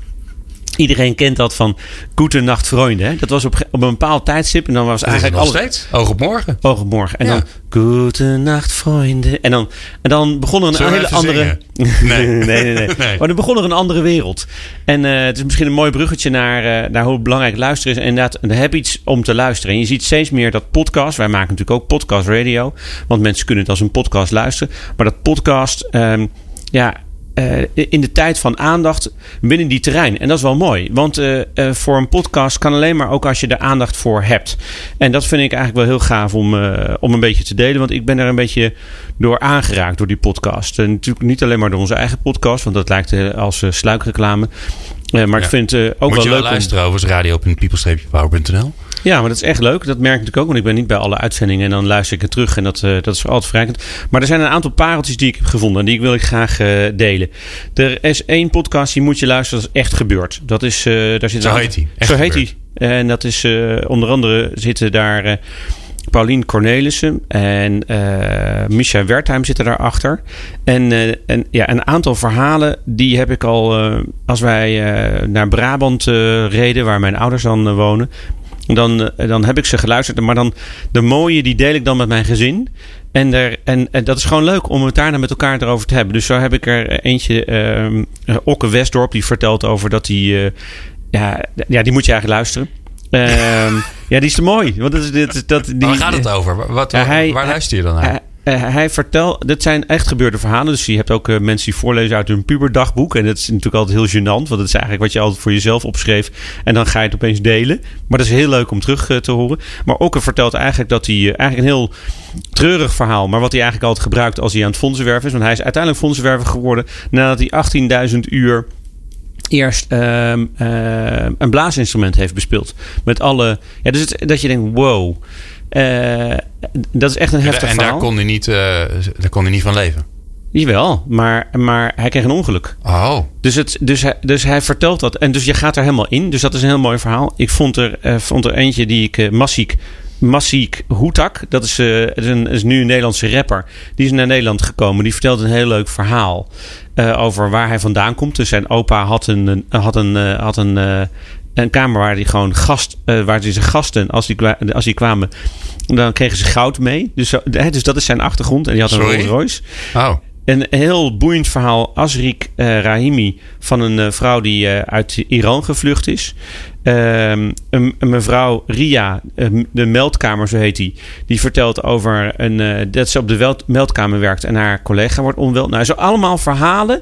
iedereen kent dat van Goede Nacht Vrienden. Dat was op, op een bepaald tijdstip en dan was eigenlijk nog alles... steeds. Oog op morgen. Oog op morgen. En Ja. dan Goede Nacht Vrienden. En dan, en dan begon er een hele andere... Nee. nee, nee, nee. Nee. Maar dan begon er een andere wereld. En eh, het is misschien een mooi bruggetje naar, eh, naar hoe belangrijk luisteren is. En inderdaad, heb iets om te luisteren. En je ziet steeds meer dat podcast. Wij maken natuurlijk ook podcast radio. Want mensen kunnen het als een podcast luisteren. Maar dat podcast, ehm, ja, eh, in de tijd van aandacht binnen die terrein. En dat is wel mooi. Want eh, eh, voor een podcast kan alleen maar ook als je er aandacht voor hebt. En dat vind ik eigenlijk wel heel gaaf om, om een beetje te delen. Want ik ben er een beetje door aangeraakt door die podcast. En natuurlijk niet alleen maar door onze eigen podcast. Want dat lijkt als sluikreclame. Eh, maar Ja. ik vind het eh, ook Moet wel je leuk wel om- luisteren over radio.people-power.nl. ja, maar dat is echt leuk. Dat merk ik natuurlijk ook, want ik ben niet bij alle uitzendingen en dan luister ik het terug en dat, eh, dat is altijd verrijkend. Maar er zijn een aantal pareltjes die ik heb gevonden en die wil ik graag delen. Er is één podcast die moet je luisteren, dat is echt gebeurd. Dat is, daar zit Zo heet Echt Zo heet hij. En dat is onder andere zitten daar Paulien Cornelissen en eh Misha Wertheim zitten daarachter. En, eh, en ja, een aantal verhalen die heb ik al, eh, als wij naar Brabant reden, waar mijn ouders dan wonen. dan, dan heb ik ze geluisterd. Maar dan de mooie, die deel ik dan met mijn gezin. En, er, en, en dat is gewoon leuk om het daar met elkaar erover te hebben. Dus zo heb ik er eentje, ehm Okke Westdorp, die vertelt over dat hij... ja, ja, die moet je eigenlijk luisteren. Ehm, ja, die is te mooi. Want dat, is- dit, dat, die, Waar gaat het over? Wat, Ja, hij- waar luister je dan naar? hij, eh, hij vertelt, dit zijn echt gebeurde verhalen. Dus je hebt ook eh, mensen die voorlezen uit hun puberdagboek. En dat is natuurlijk altijd heel gênant. Want dat is eigenlijk wat je altijd voor jezelf opschreef. En dan ga je het opeens delen. Maar dat is heel leuk om terug eh, te horen. Maar Okke vertelt eigenlijk dat hij eigenlijk een heel treurig verhaal. Maar wat hij eigenlijk altijd gebruikt als hij aan het fondsenwerven is. Want hij is uiteindelijk fondsenwerver geworden. Nadat hij 18.000 uur eerst ehm, ehm, een blaasinstrument heeft bespeeld. Met alle... Ja, dus het- dat je denkt, wow. Eh, dat is echt een heftig en verhaal. daar kon, hij niet, eh, daar kon hij niet van leven. Jawel, maar, maar hij kreeg een ongeluk. Oh, Dus, het, dus, hij, dus hij vertelt dat. En dus je gaat er helemaal in. Dus dat is een heel mooi verhaal. Ik vond er, eh, vond er eentje die ik... Massiek, Massiek Hoetak. Dat is, eh, is, een, is nu een Nederlandse rapper. Die is naar Nederland gekomen. Die vertelt een heel leuk verhaal. eh, over waar hij vandaan komt. Dus zijn opa had een, had een, had een, eh, een kamer waar hij gewoon gast... waar hij zijn gasten, als die, als die kwamen... Dan kregen ze goud mee. Dus, dus dat is zijn achtergrond. En die had een? Rolls Royce. oh. Een heel boeiend verhaal. Asrik eh, Rahimi van een eh, vrouw die eh, uit Iran gevlucht is. Ehm, een, mevrouw Ria, de meldkamer, zo heet die. Die vertelt over een, dat ze op de meldkamer werkt en haar collega wordt onwel. Nou, zo allemaal verhalen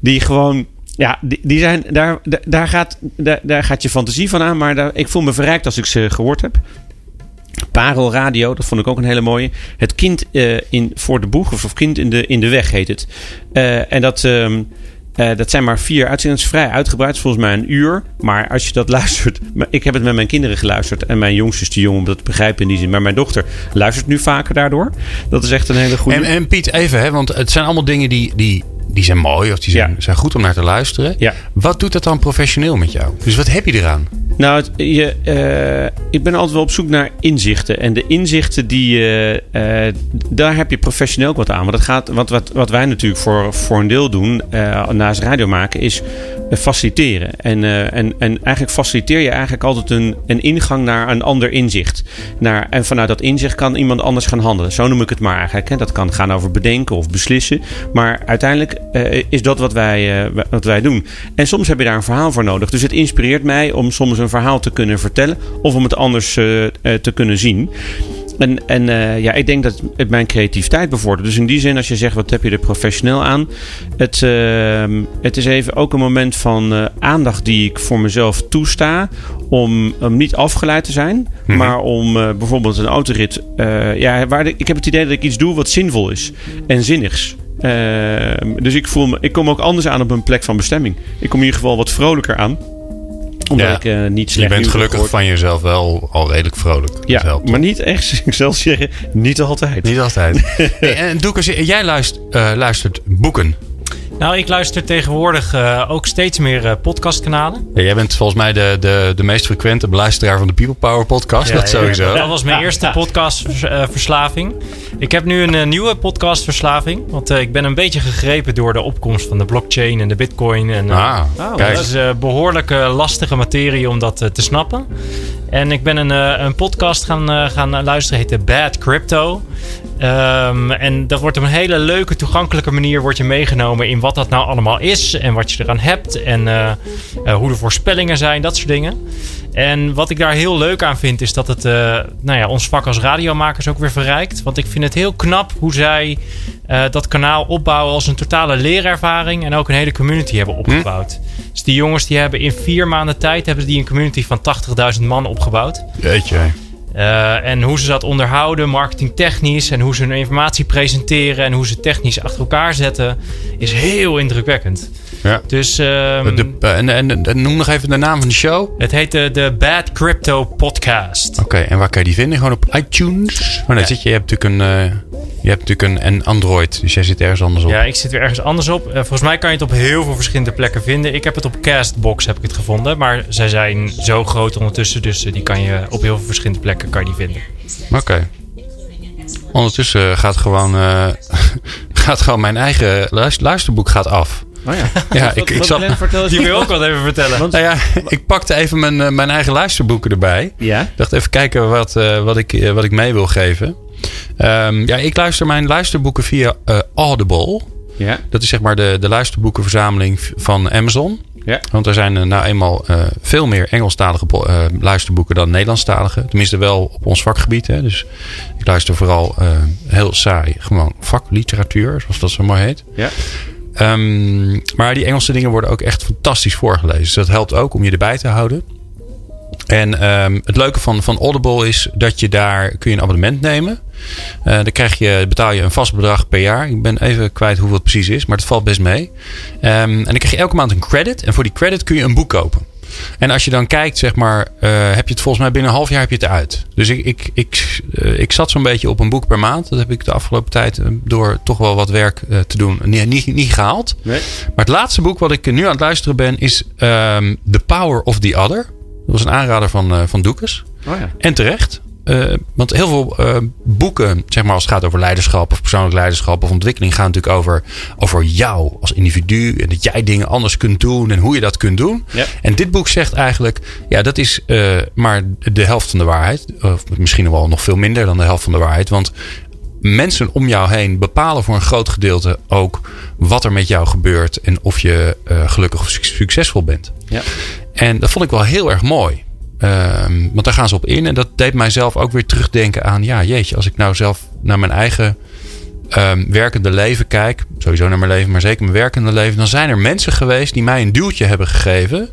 die gewoon. Ja, die, zijn, daar, daar, gaat, daar, daar gaat je fantasie van aan. Maar daar, ik voel me verrijkt als ik ze gehoord heb. Parel Radio, dat vond ik ook een hele mooie. Het kind eh, in, voor de boeg, of kind in de, in de weg heet het. Eh, en dat, ehm, eh, dat zijn maar vier uitzendingen. Vrij uitgebreid, volgens mij een uur. Maar als je dat luistert. Ik heb het met mijn kinderen geluisterd. En mijn jongste is te jong om dat te begrijpen in die zin. Maar mijn dochter luistert nu vaker daardoor. Dat is echt een hele goede. En, en Piet, even, hè, want het zijn allemaal dingen die, die, die zijn mooi of die zijn, Ja. zijn goed om naar te luisteren. Ja. Wat doet dat dan professioneel met jou? Dus wat heb je eraan? Nou, het, je, eh, ik ben altijd wel op zoek naar inzichten. En de inzichten, die, eh, eh, daar heb je professioneel ook wat aan. Want, het gaat, wat, wat, wat wij natuurlijk voor, voor een deel doen, naast radio maken, is faciliteren. En, eh, en, en eigenlijk faciliteer je eigenlijk altijd een, een ingang naar een ander inzicht. Naar, en vanuit dat inzicht kan iemand anders gaan handelen. Zo noem ik het maar eigenlijk. Dat kan gaan over bedenken of beslissen. Maar uiteindelijk eh, is dat wat wij, eh, wat wij doen. En soms heb je daar een verhaal voor nodig. Dus het inspireert mij om soms een verhaal te kunnen vertellen. Of om het anders te kunnen zien. En, en eh, ja, ik denk dat het mijn creativiteit bevordert. Dus in die zin, als je zegt, wat heb je er professioneel aan? Het, ehm, het is even ook een moment van eh, aandacht die ik voor mezelf toesta. Om, om niet afgeleid te zijn. Maar om eh, bijvoorbeeld een autorit. ja, waar de- ik heb het idee dat ik iets doe wat zinvol is. En zinnigs. Ehm, dus ik, voel me, ik kom ook anders aan op een plek van bestemming. Ik kom in ieder geval wat vrolijker aan. Omdat Ja. ik eh, niet Je bent gelukkig gehoord. van jezelf wel al redelijk vrolijk. Ja, maar niet echt, ik zal zeggen, niet altijd. Niet altijd. hey, en Doekers, jij luistert, eh, luistert boeken. Nou, ik luister tegenwoordig eh, ook steeds meer eh, podcastkanalen. Ja, jij bent volgens mij de, de, de meest frequente beluisteraar van de People Power podcast. dat sowieso. Dat was mijn eerste podcastverslaving. Ik heb nu een eh, nieuwe podcastverslaving. Want eh, ik ben een beetje gegrepen door de opkomst van de blockchain en de bitcoin. En, eh, Ah, kijk. Het is eh, behoorlijk eh, lastige materie om dat eh, te snappen. En ik ben een, eh, een podcast gaan, eh, gaan luisteren, heet Bad Crypto. Ehm, en dat wordt op een hele leuke, toegankelijke manier wordt je meegenomen in wat dat nou allemaal is en wat je eraan hebt en eh, hoe de voorspellingen zijn, dat soort dingen. En wat ik daar heel leuk aan vind, is dat het nou ja, ons vak als radiomakers ook weer verrijkt. Want ik vind het heel knap hoe zij dat kanaal opbouwen als een totale leerervaring en ook een hele community hebben opgebouwd. Dus die jongens die hebben in vier maanden tijd hebben die een community van 80.000 man opgebouwd. Jeetje. Eh, en hoe ze dat onderhouden, marketingtechnisch. En hoe ze hun informatie presenteren. En hoe ze technisch achter elkaar zetten. Is heel indrukwekkend. Ja. Dus ehm, De, en, en, en noem nog even de naam van de show. Oké, het heet de, de Bad Crypto Podcast. en waar kan je die vinden? Gewoon op iTunes? Oh nee, zit je, je hebt natuurlijk een, eh, je hebt natuurlijk een, een Android. Dus jij zit ergens anders op. Ja, ik zit weer ergens anders op. Eh, volgens mij kan je het op heel veel verschillende plekken vinden. Ik heb het op Castbox heb ik het gevonden. Maar zij zijn zo groot ondertussen. Dus eh, die kan je op heel veel verschillende plekken kan je die vinden. Oké. Ondertussen gaat gewoon, eh, gaat gewoon mijn eigen luister- luisterboek gaat af. Oh ja. Ja, ik, ik zat, Die wil ook wat even vertellen. Want- nou ja, ik pakte even mijn, eh, mijn eigen luisterboeken erbij. Ja? Ik dacht even kijken wat, eh, wat, ik, eh, wat ik mee wil geven. Ehm, ja, ik luister mijn luisterboeken via eh, Audible. Ja. Dat is zeg maar de, de luisterboekenverzameling van Amazon. Ja. Want er zijn eh, nou eenmaal eh, veel meer Engelstalige eh, luisterboeken dan Nederlandstalige. Tenminste wel op ons vakgebied. Hè. Dus ik luister vooral heel saai, gewoon vakliteratuur, zoals dat zo mooi heet. Ja. Ehm, maar die Engelse dingen worden ook echt fantastisch voorgelezen. Dus dat helpt ook om je erbij te houden. En ehm, het leuke van, van Audible is dat je daar kun je een abonnement nemen. Eh dan krijg je, betaal je een vast bedrag per jaar. Ik ben even kwijt hoeveel het precies is, maar het valt best mee. Ehm, en dan krijg je elke maand een credit. En voor die credit kun je een boek kopen. En als je dan kijkt, zeg maar, eh, heb je het volgens mij binnen een half jaar heb je het uit. Dus ik, ik, ik, eh, ik zat zo'n beetje op een boek per maand. Dat heb ik de afgelopen tijd door toch wel wat werk te doen niet, niet, niet gehaald. Nee. Maar het laatste boek wat ik nu aan het luisteren ben is ehm, The Power of the Other. Dat was een aanrader van, eh van Doekes. Oh ja. En terecht. Eh, want heel veel eh, boeken, zeg maar als het gaat over leiderschap of persoonlijk leiderschap of ontwikkeling, gaan natuurlijk over, over jou als individu. En dat jij dingen anders kunt doen en hoe je dat kunt doen. Ja. En dit boek zegt eigenlijk, ja, dat is maar de helft van de waarheid. Of misschien wel nog veel minder dan de helft van de waarheid. Want mensen om jou heen bepalen voor een groot gedeelte ook wat er met jou gebeurt en of je gelukkig of suc- succesvol bent. Ja. En dat vond ik wel heel erg mooi. Ehm, want daar gaan ze op in. En dat deed mijzelf ook weer terugdenken aan... ja, jeetje, als ik nou zelf naar mijn eigen ehm, werkende leven kijk... sowieso naar mijn leven, maar zeker mijn werkende leven... dan zijn er mensen geweest die mij een duwtje hebben gegeven.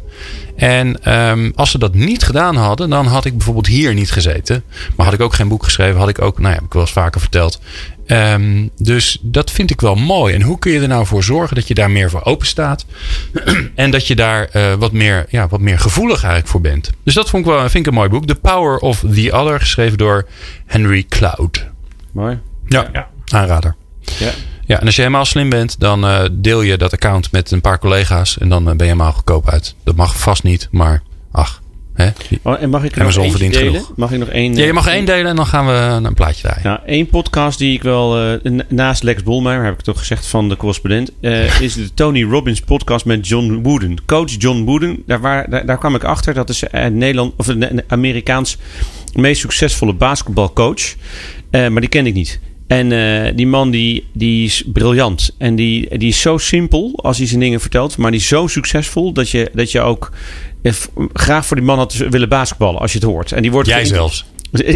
En ehm, als ze dat niet gedaan hadden... dan had ik bijvoorbeeld hier niet gezeten. Maar had ik ook geen boek geschreven... had ik ook, nou ja, ik wel eens vaker verteld... Ehm, dus dat vind ik wel mooi. En hoe kun je er nou voor zorgen dat je daar meer voor open staat? en dat je daar eh, wat, meer, ja, wat meer gevoelig eigenlijk voor bent. Dus dat vond ik wel vind ik een mooi boek. The Power of the Other, geschreven door Henry Cloud. Mooi. Ja, Ja. aanrader. Ja. Ja, en als je helemaal slim bent, dan eh, deel je dat account met een paar collega's. En dan eh, ben je helemaal goedkoop uit. Dat mag vast niet, maar ach. Hè? Oh, en mag ik er Amazon nog verdient delen? genoeg. Mag ik nog één? Ja, je eh, mag één delen en dan gaan we een plaatje draaien. Nou, één podcast die ik wel, eh, na- naast Lex Bolmeijer, heb ik toch gezegd van de correspondent, eh, is de Tony Robbins podcast met John Wooden. Coach John Wooden, daar, waar, daar, daar kwam ik achter. Dat is eh, Nederland, of een, een Amerikaans meest succesvolle basketbalcoach. Maar die ken ik niet. En die man die, die is briljant. En die, die is zo simpel als hij zijn dingen vertelt. Maar die is zo succesvol dat je, dat je ook graag voor die man had willen basketballen als je het hoort. En die wordt Jij zelfs.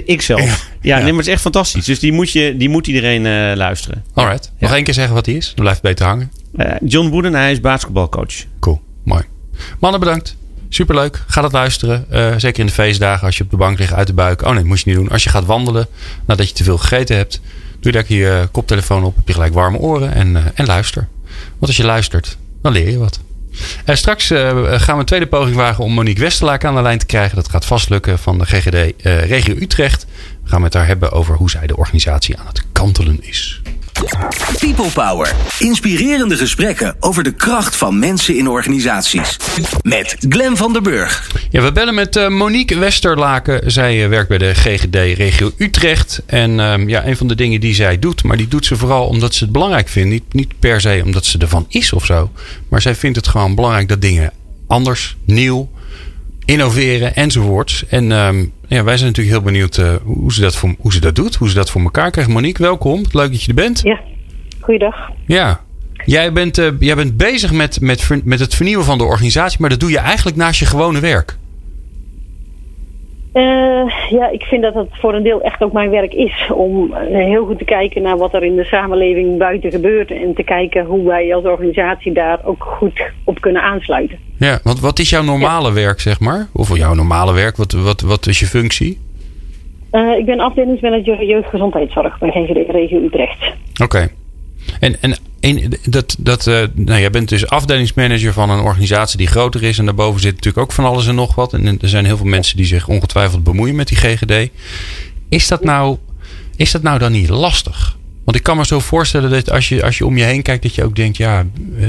ik zelf. Ja, Ja. Nee, maar het is echt fantastisch. Dus die moet, je, die moet iedereen eh, luisteren. Alright. Nog één keer zeggen wat hij is. Dan blijft beter hangen. Eh, John Wooden, hij is basketbalcoach. Cool, mooi. Mannen, bedankt. Superleuk. Ga dat luisteren. Eh, zeker in de feestdagen als je op de bank ligt uit de buik. Oh nee, dat moest je niet doen. Als je gaat wandelen nadat je te veel gegeten hebt. Doe je daar je koptelefoon op. Heb je gelijk warme oren en, en luister. Want als je luistert, dan leer je wat. Eh, straks eh, gaan we een tweede poging wagen om Monique Westerlaak aan de lijn te krijgen. Dat gaat vast lukken van de GGD eh, Regio Utrecht. We gaan met haar hebben over hoe zij de organisatie aan het kantelen is. People Power. Inspirerende gesprekken over de kracht van mensen in organisaties. Met Glen van der Burg. Ja, we bellen met eh, Monique Westerlaken. Zij eh, werkt bij de GGD Regio Utrecht. En ehm, ja, een van de dingen die zij doet, maar die doet ze vooral omdat ze het belangrijk vindt. Niet, niet per se omdat ze ervan is of zo. Maar zij vindt het gewoon belangrijk dat dingen anders, nieuw, innoveren enzovoorts. En ehm, ja, wij zijn natuurlijk heel benieuwd eh, hoe, ze dat voor, hoe ze dat doet. Hoe ze dat voor elkaar krijgt. Monique, welkom. Leuk dat je er bent. Ja, goeiedag. Ja. Jij bent, eh, jij bent bezig met, met, met het vernieuwen van de organisatie, maar dat doe je eigenlijk naast je gewone werk. Eh, ja, ik vind dat het voor een deel echt ook mijn werk is. Om eh, heel goed te kijken naar wat er in de samenleving buiten gebeurt. En te kijken hoe wij als organisatie daar ook goed op kunnen aansluiten. Ja, want wat is jouw normale werk, zeg maar? Of jouw normale werk, wat, wat, wat is je functie? Eh, ik ben afdelingsmanager jeugdgezondheidszorg bij GGD Regio Utrecht. Oké. En, en dat, dat, eh, nou, jij bent dus afdelingsmanager van een organisatie die groter is. En daarboven zit natuurlijk ook van alles en nog wat. En er zijn heel veel mensen die zich ongetwijfeld bemoeien met die GGD. Is dat nou, is dat nou dan niet lastig? Want ik kan me zo voorstellen dat als je, als je om je heen kijkt, dat je ook denkt: ja,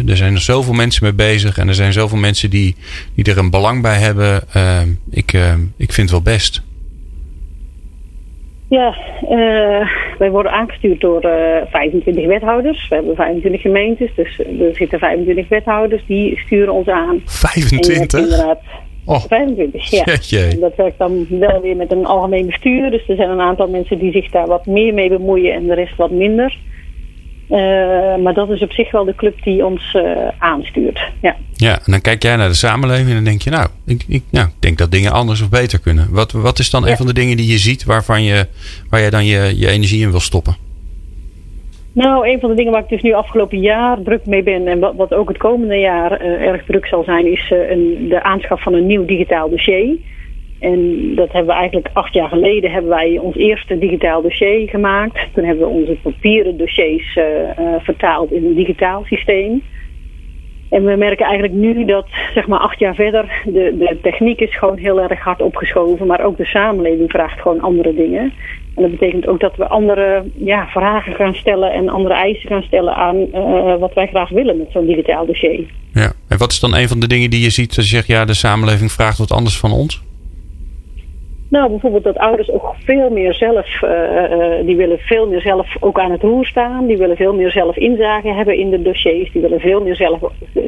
er zijn er zoveel mensen mee bezig. En er zijn zoveel mensen die, die er een belang bij hebben. Eh, ik, eh, ik vind het wel best. Ja, eh, wij worden aangestuurd door 25 wethouders. We hebben 25 gemeentes, dus er zitten 25 wethouders die sturen ons aan. 25? Oh. 25, ja. Dat werkt dan wel weer met een algemeen bestuur. Dus er zijn een aantal mensen die zich daar wat meer mee bemoeien en de rest wat minder. Uh, maar dat is op zich wel de club die ons uh, aanstuurt. Ja. ja, en dan kijk jij naar de samenleving en dan denk je, nou, ik, ik nou, denk dat dingen anders of beter kunnen. Wat, wat is dan ja. een van de dingen die je ziet waarvan je, waar jij dan je, je energie in wil stoppen? Nou, een van de dingen waar ik dus nu afgelopen jaar druk mee ben en wat, wat ook het komende jaar uh, erg druk zal zijn, is uh, een, de aanschaf van een nieuw digitaal dossier. En dat hebben we eigenlijk acht jaar geleden hebben wij ons eerste digitaal dossier gemaakt. Toen hebben we onze papieren dossiers uh, vertaald in een digitaal systeem. En we merken eigenlijk nu dat, zeg maar acht jaar verder, de, de techniek is gewoon heel erg hard opgeschoven. Maar ook de samenleving vraagt gewoon andere dingen. En dat betekent ook dat we andere ja, vragen gaan stellen en andere eisen gaan stellen aan uh, wat wij graag willen met zo'n digitaal dossier. Ja, en wat is dan een van de dingen die je ziet als je zegt, ja, de samenleving vraagt wat anders van ons? Nou, bijvoorbeeld dat ouders ook veel meer zelf, uh, uh, die willen veel meer zelf ook aan het roer staan. Die willen veel meer zelf inzage hebben in de dossiers. Die willen veel meer zelf,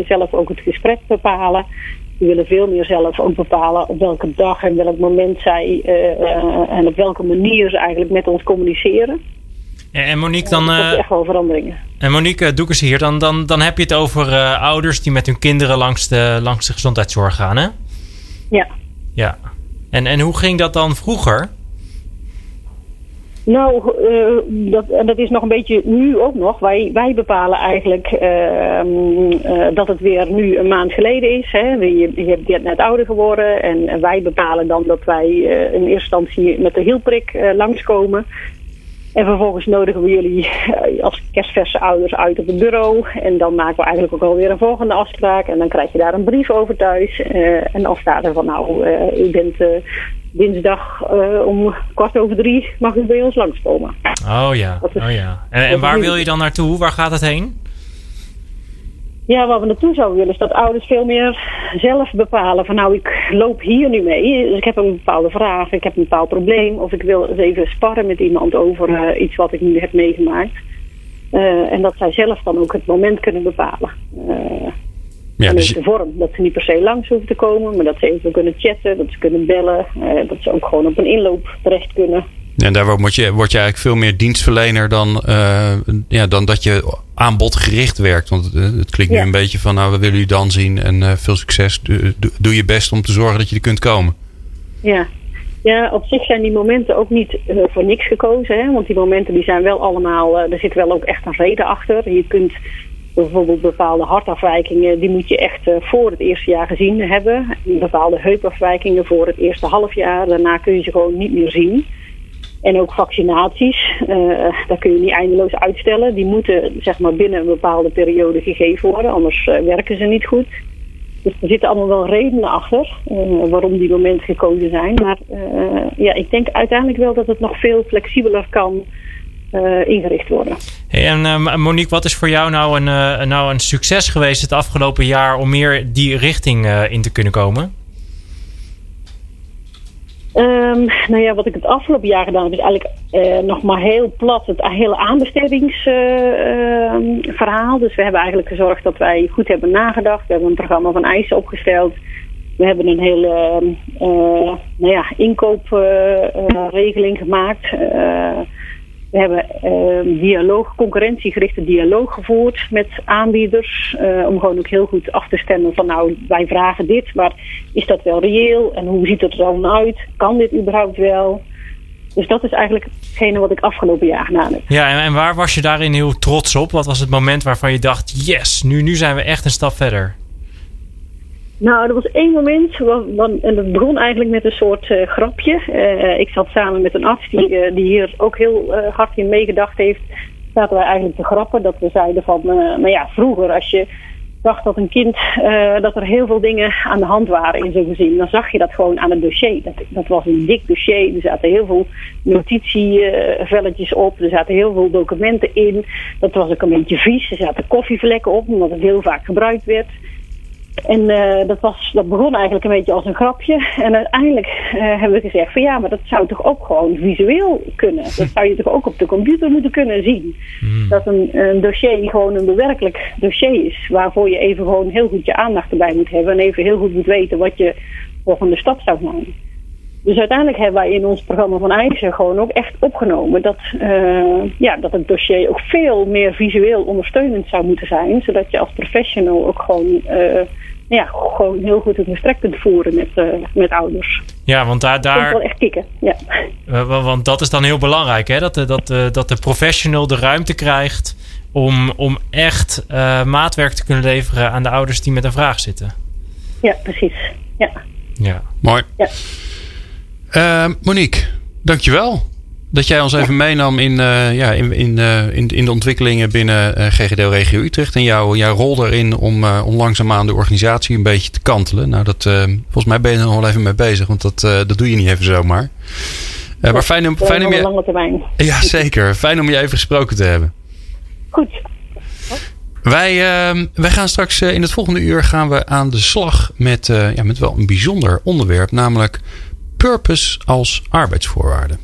zelf ook het gesprek bepalen. Die willen veel meer zelf ook bepalen op welke dag en welk moment zij uh, en op welke manier ze eigenlijk met ons communiceren. En Monique, dan. echt wel veranderingen. En Monique, doe eens hier. Dan, dan, dan heb je het over ouders die met hun kinderen langs de, langs de gezondheidszorg gaan, hè? Ja. Ja. En, en hoe ging dat dan vroeger? Nou, uh, dat, en dat is nog een beetje nu ook nog. Wij, wij bepalen eigenlijk uh, uh, dat het weer nu een maand geleden is. Hè. Je, je hebt net ouder geworden. En wij bepalen dan dat wij in eerste instantie met de hielprik langskomen. En vervolgens nodigen we jullie als kerstverse ouders uit op het bureau. En dan maken we eigenlijk ook alweer een volgende afspraak. En dan krijg je daar een brief over thuis. Uh, en dan staat er van nou, uh, u bent uh, dinsdag om kwart over drie mag u bij ons langskomen. Oh ja, is, oh ja. En, en waar wil je dan naartoe? Waar gaat het heen? Ja, waar we naartoe zouden willen is dat ouders veel meer zelf bepalen van nou ik loop hier nu mee. Dus ik heb een bepaalde vraag, ik heb een bepaald probleem of ik wil eens even sparren met iemand over uh, iets wat ik nu heb meegemaakt. Uh, en dat zij zelf dan ook het moment kunnen bepalen. Uh, ja, dus... de vorm, dat ze niet per se langs hoeven te komen, maar dat ze even kunnen chatten, dat ze kunnen bellen, dat ze ook gewoon op een inloop terecht kunnen. En daar word je, word je eigenlijk veel meer dienstverlener dan, uh, ja, dan dat je aanbodgericht werkt. Want het, het klinkt ja. nu een beetje van, nou, we willen u dan zien en uh, veel succes. Doe, doe, je best om te zorgen dat je er kunt komen. Ja, ja op zich zijn die momenten ook niet uh, voor niks gekozen. Hè? Want die momenten die zijn wel allemaal, er zit wel ook echt een reden achter. Je kunt bijvoorbeeld bepaalde hartafwijkingen, die moet je echt voor het eerste jaar gezien hebben. Bepaalde heupafwijkingen voor het eerste half jaar. Daarna kun je ze gewoon niet meer zien. En ook vaccinaties, uh, daar kun je niet eindeloos uitstellen. Die moeten zeg maar, binnen een bepaalde periode gegeven worden, anders uh, werken ze niet goed. Dus er zitten allemaal wel redenen achter uh, waarom die momenten gekozen zijn. Maar ja, ik denk uiteindelijk wel dat het nog veel flexibeler kan ingericht worden. En Monique, wat is voor jou nou een, nou een succes geweest het afgelopen jaar om meer die richting in te kunnen komen? Um, nou ja, wat ik het afgelopen jaar gedaan heb, is eigenlijk uh, nog maar heel plat het hele aanbestedingsverhaal. Dus we hebben eigenlijk gezorgd dat wij goed hebben nagedacht. We hebben een programma van eisen opgesteld. We hebben een hele uh, nou ja, inkoopregeling gemaakt. We hebben uh, dialoog, concurrentiegerichte dialoog gevoerd met aanbieders. Uh, om gewoon ook heel goed af te stemmen van nou, wij vragen dit, maar is dat wel reëel? En hoe ziet het er dan uit? Kan dit überhaupt wel? Dus dat is eigenlijk hetgene wat ik afgelopen jaar gedaan heb. Ja, en, en waar was je daarin heel trots op? Wat was het moment waarvan je dacht, yes, nu, nu zijn we echt een stap verder? Nou, er was één moment, en dat begon eigenlijk met een soort uh, grapje. Uh, ik zat samen met een arts die, uh, die hier ook heel hard in meegedacht heeft. Zaten wij eigenlijk te grappen dat we zeiden van, nou ja, vroeger als je dacht dat een kind, dat er heel veel dingen aan de hand waren in zo'n gezin, dan zag je dat gewoon aan het dossier. Dat, dat was een dik dossier, er zaten heel veel notitievelletjes op, er zaten heel veel documenten in. Dat was ook een beetje vies, er zaten koffievlekken op, omdat het heel vaak gebruikt werd. En uh, dat, was, dat begon eigenlijk een beetje als een grapje. En uiteindelijk uh, hebben we gezegd van ja, maar dat zou toch ook gewoon visueel kunnen. Dat zou je toch ook op de computer moeten kunnen zien. Hmm. Dat een, een, dossier gewoon een bewerkelijk dossier is. Waarvoor je even gewoon heel goed je aandacht erbij moet hebben. En even heel goed moet weten wat je volgende stap zou maken. Dus uiteindelijk hebben wij in ons programma van IJzer gewoon ook echt opgenomen dat, uh, ja, dat het dossier ook veel meer visueel ondersteunend zou moeten zijn. Zodat je als professional ook gewoon, ja, gewoon heel goed het gesprek kunt voeren met, uh, met ouders. Ja, want daar... daar... Dat wel echt kicken, ja. want dat is dan heel belangrijk, hè? Dat, de, dat, de, dat de professional de ruimte krijgt om, om echt maatwerk te kunnen leveren aan de ouders die met een vraag zitten. Ja, precies. Ja. Ja. Mooi. Ja. Uh, Monique, dankjewel. Dat jij ons even meenam in, uh, ja, in, in, uh, in, in, de ontwikkelingen binnen uh, GGD Regio Utrecht. En jouw, jouw rol daarin om, om langzaamaan de organisatie een beetje te kantelen. Nou, dat, volgens mij ben je er nog wel even mee bezig, want dat, dat doe je niet even zomaar. Maar fijn om, fijn om je. Lange termijn. Ja, zeker. Fijn om je even gesproken te hebben. Goed. Wij, uh, wij gaan straks in het volgende uur gaan we aan de slag met, uh, ja, met wel een bijzonder onderwerp. Namelijk purpose als arbeidsvoorwaarde.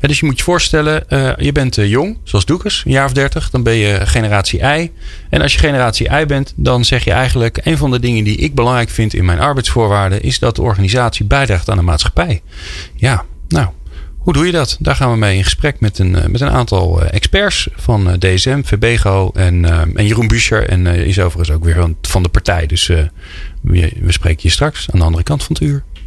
Dus je moet je voorstellen, uh, je bent uh, jong, zoals Doekes, een jaar of dertig. Dan ben je generatie I. En als je generatie I bent, dan zeg je eigenlijk... een van de dingen die ik belangrijk vind in mijn arbeidsvoorwaarden... is dat de organisatie bijdraagt aan de maatschappij. Ja, nou, hoe doe je dat? Daar gaan we mee in gesprek met een, met een aantal experts van DSM, VBGO en, en Jeroen Buescher. En is overigens ook weer van de partij. Dus we, we spreken je straks aan de andere kant van het uur.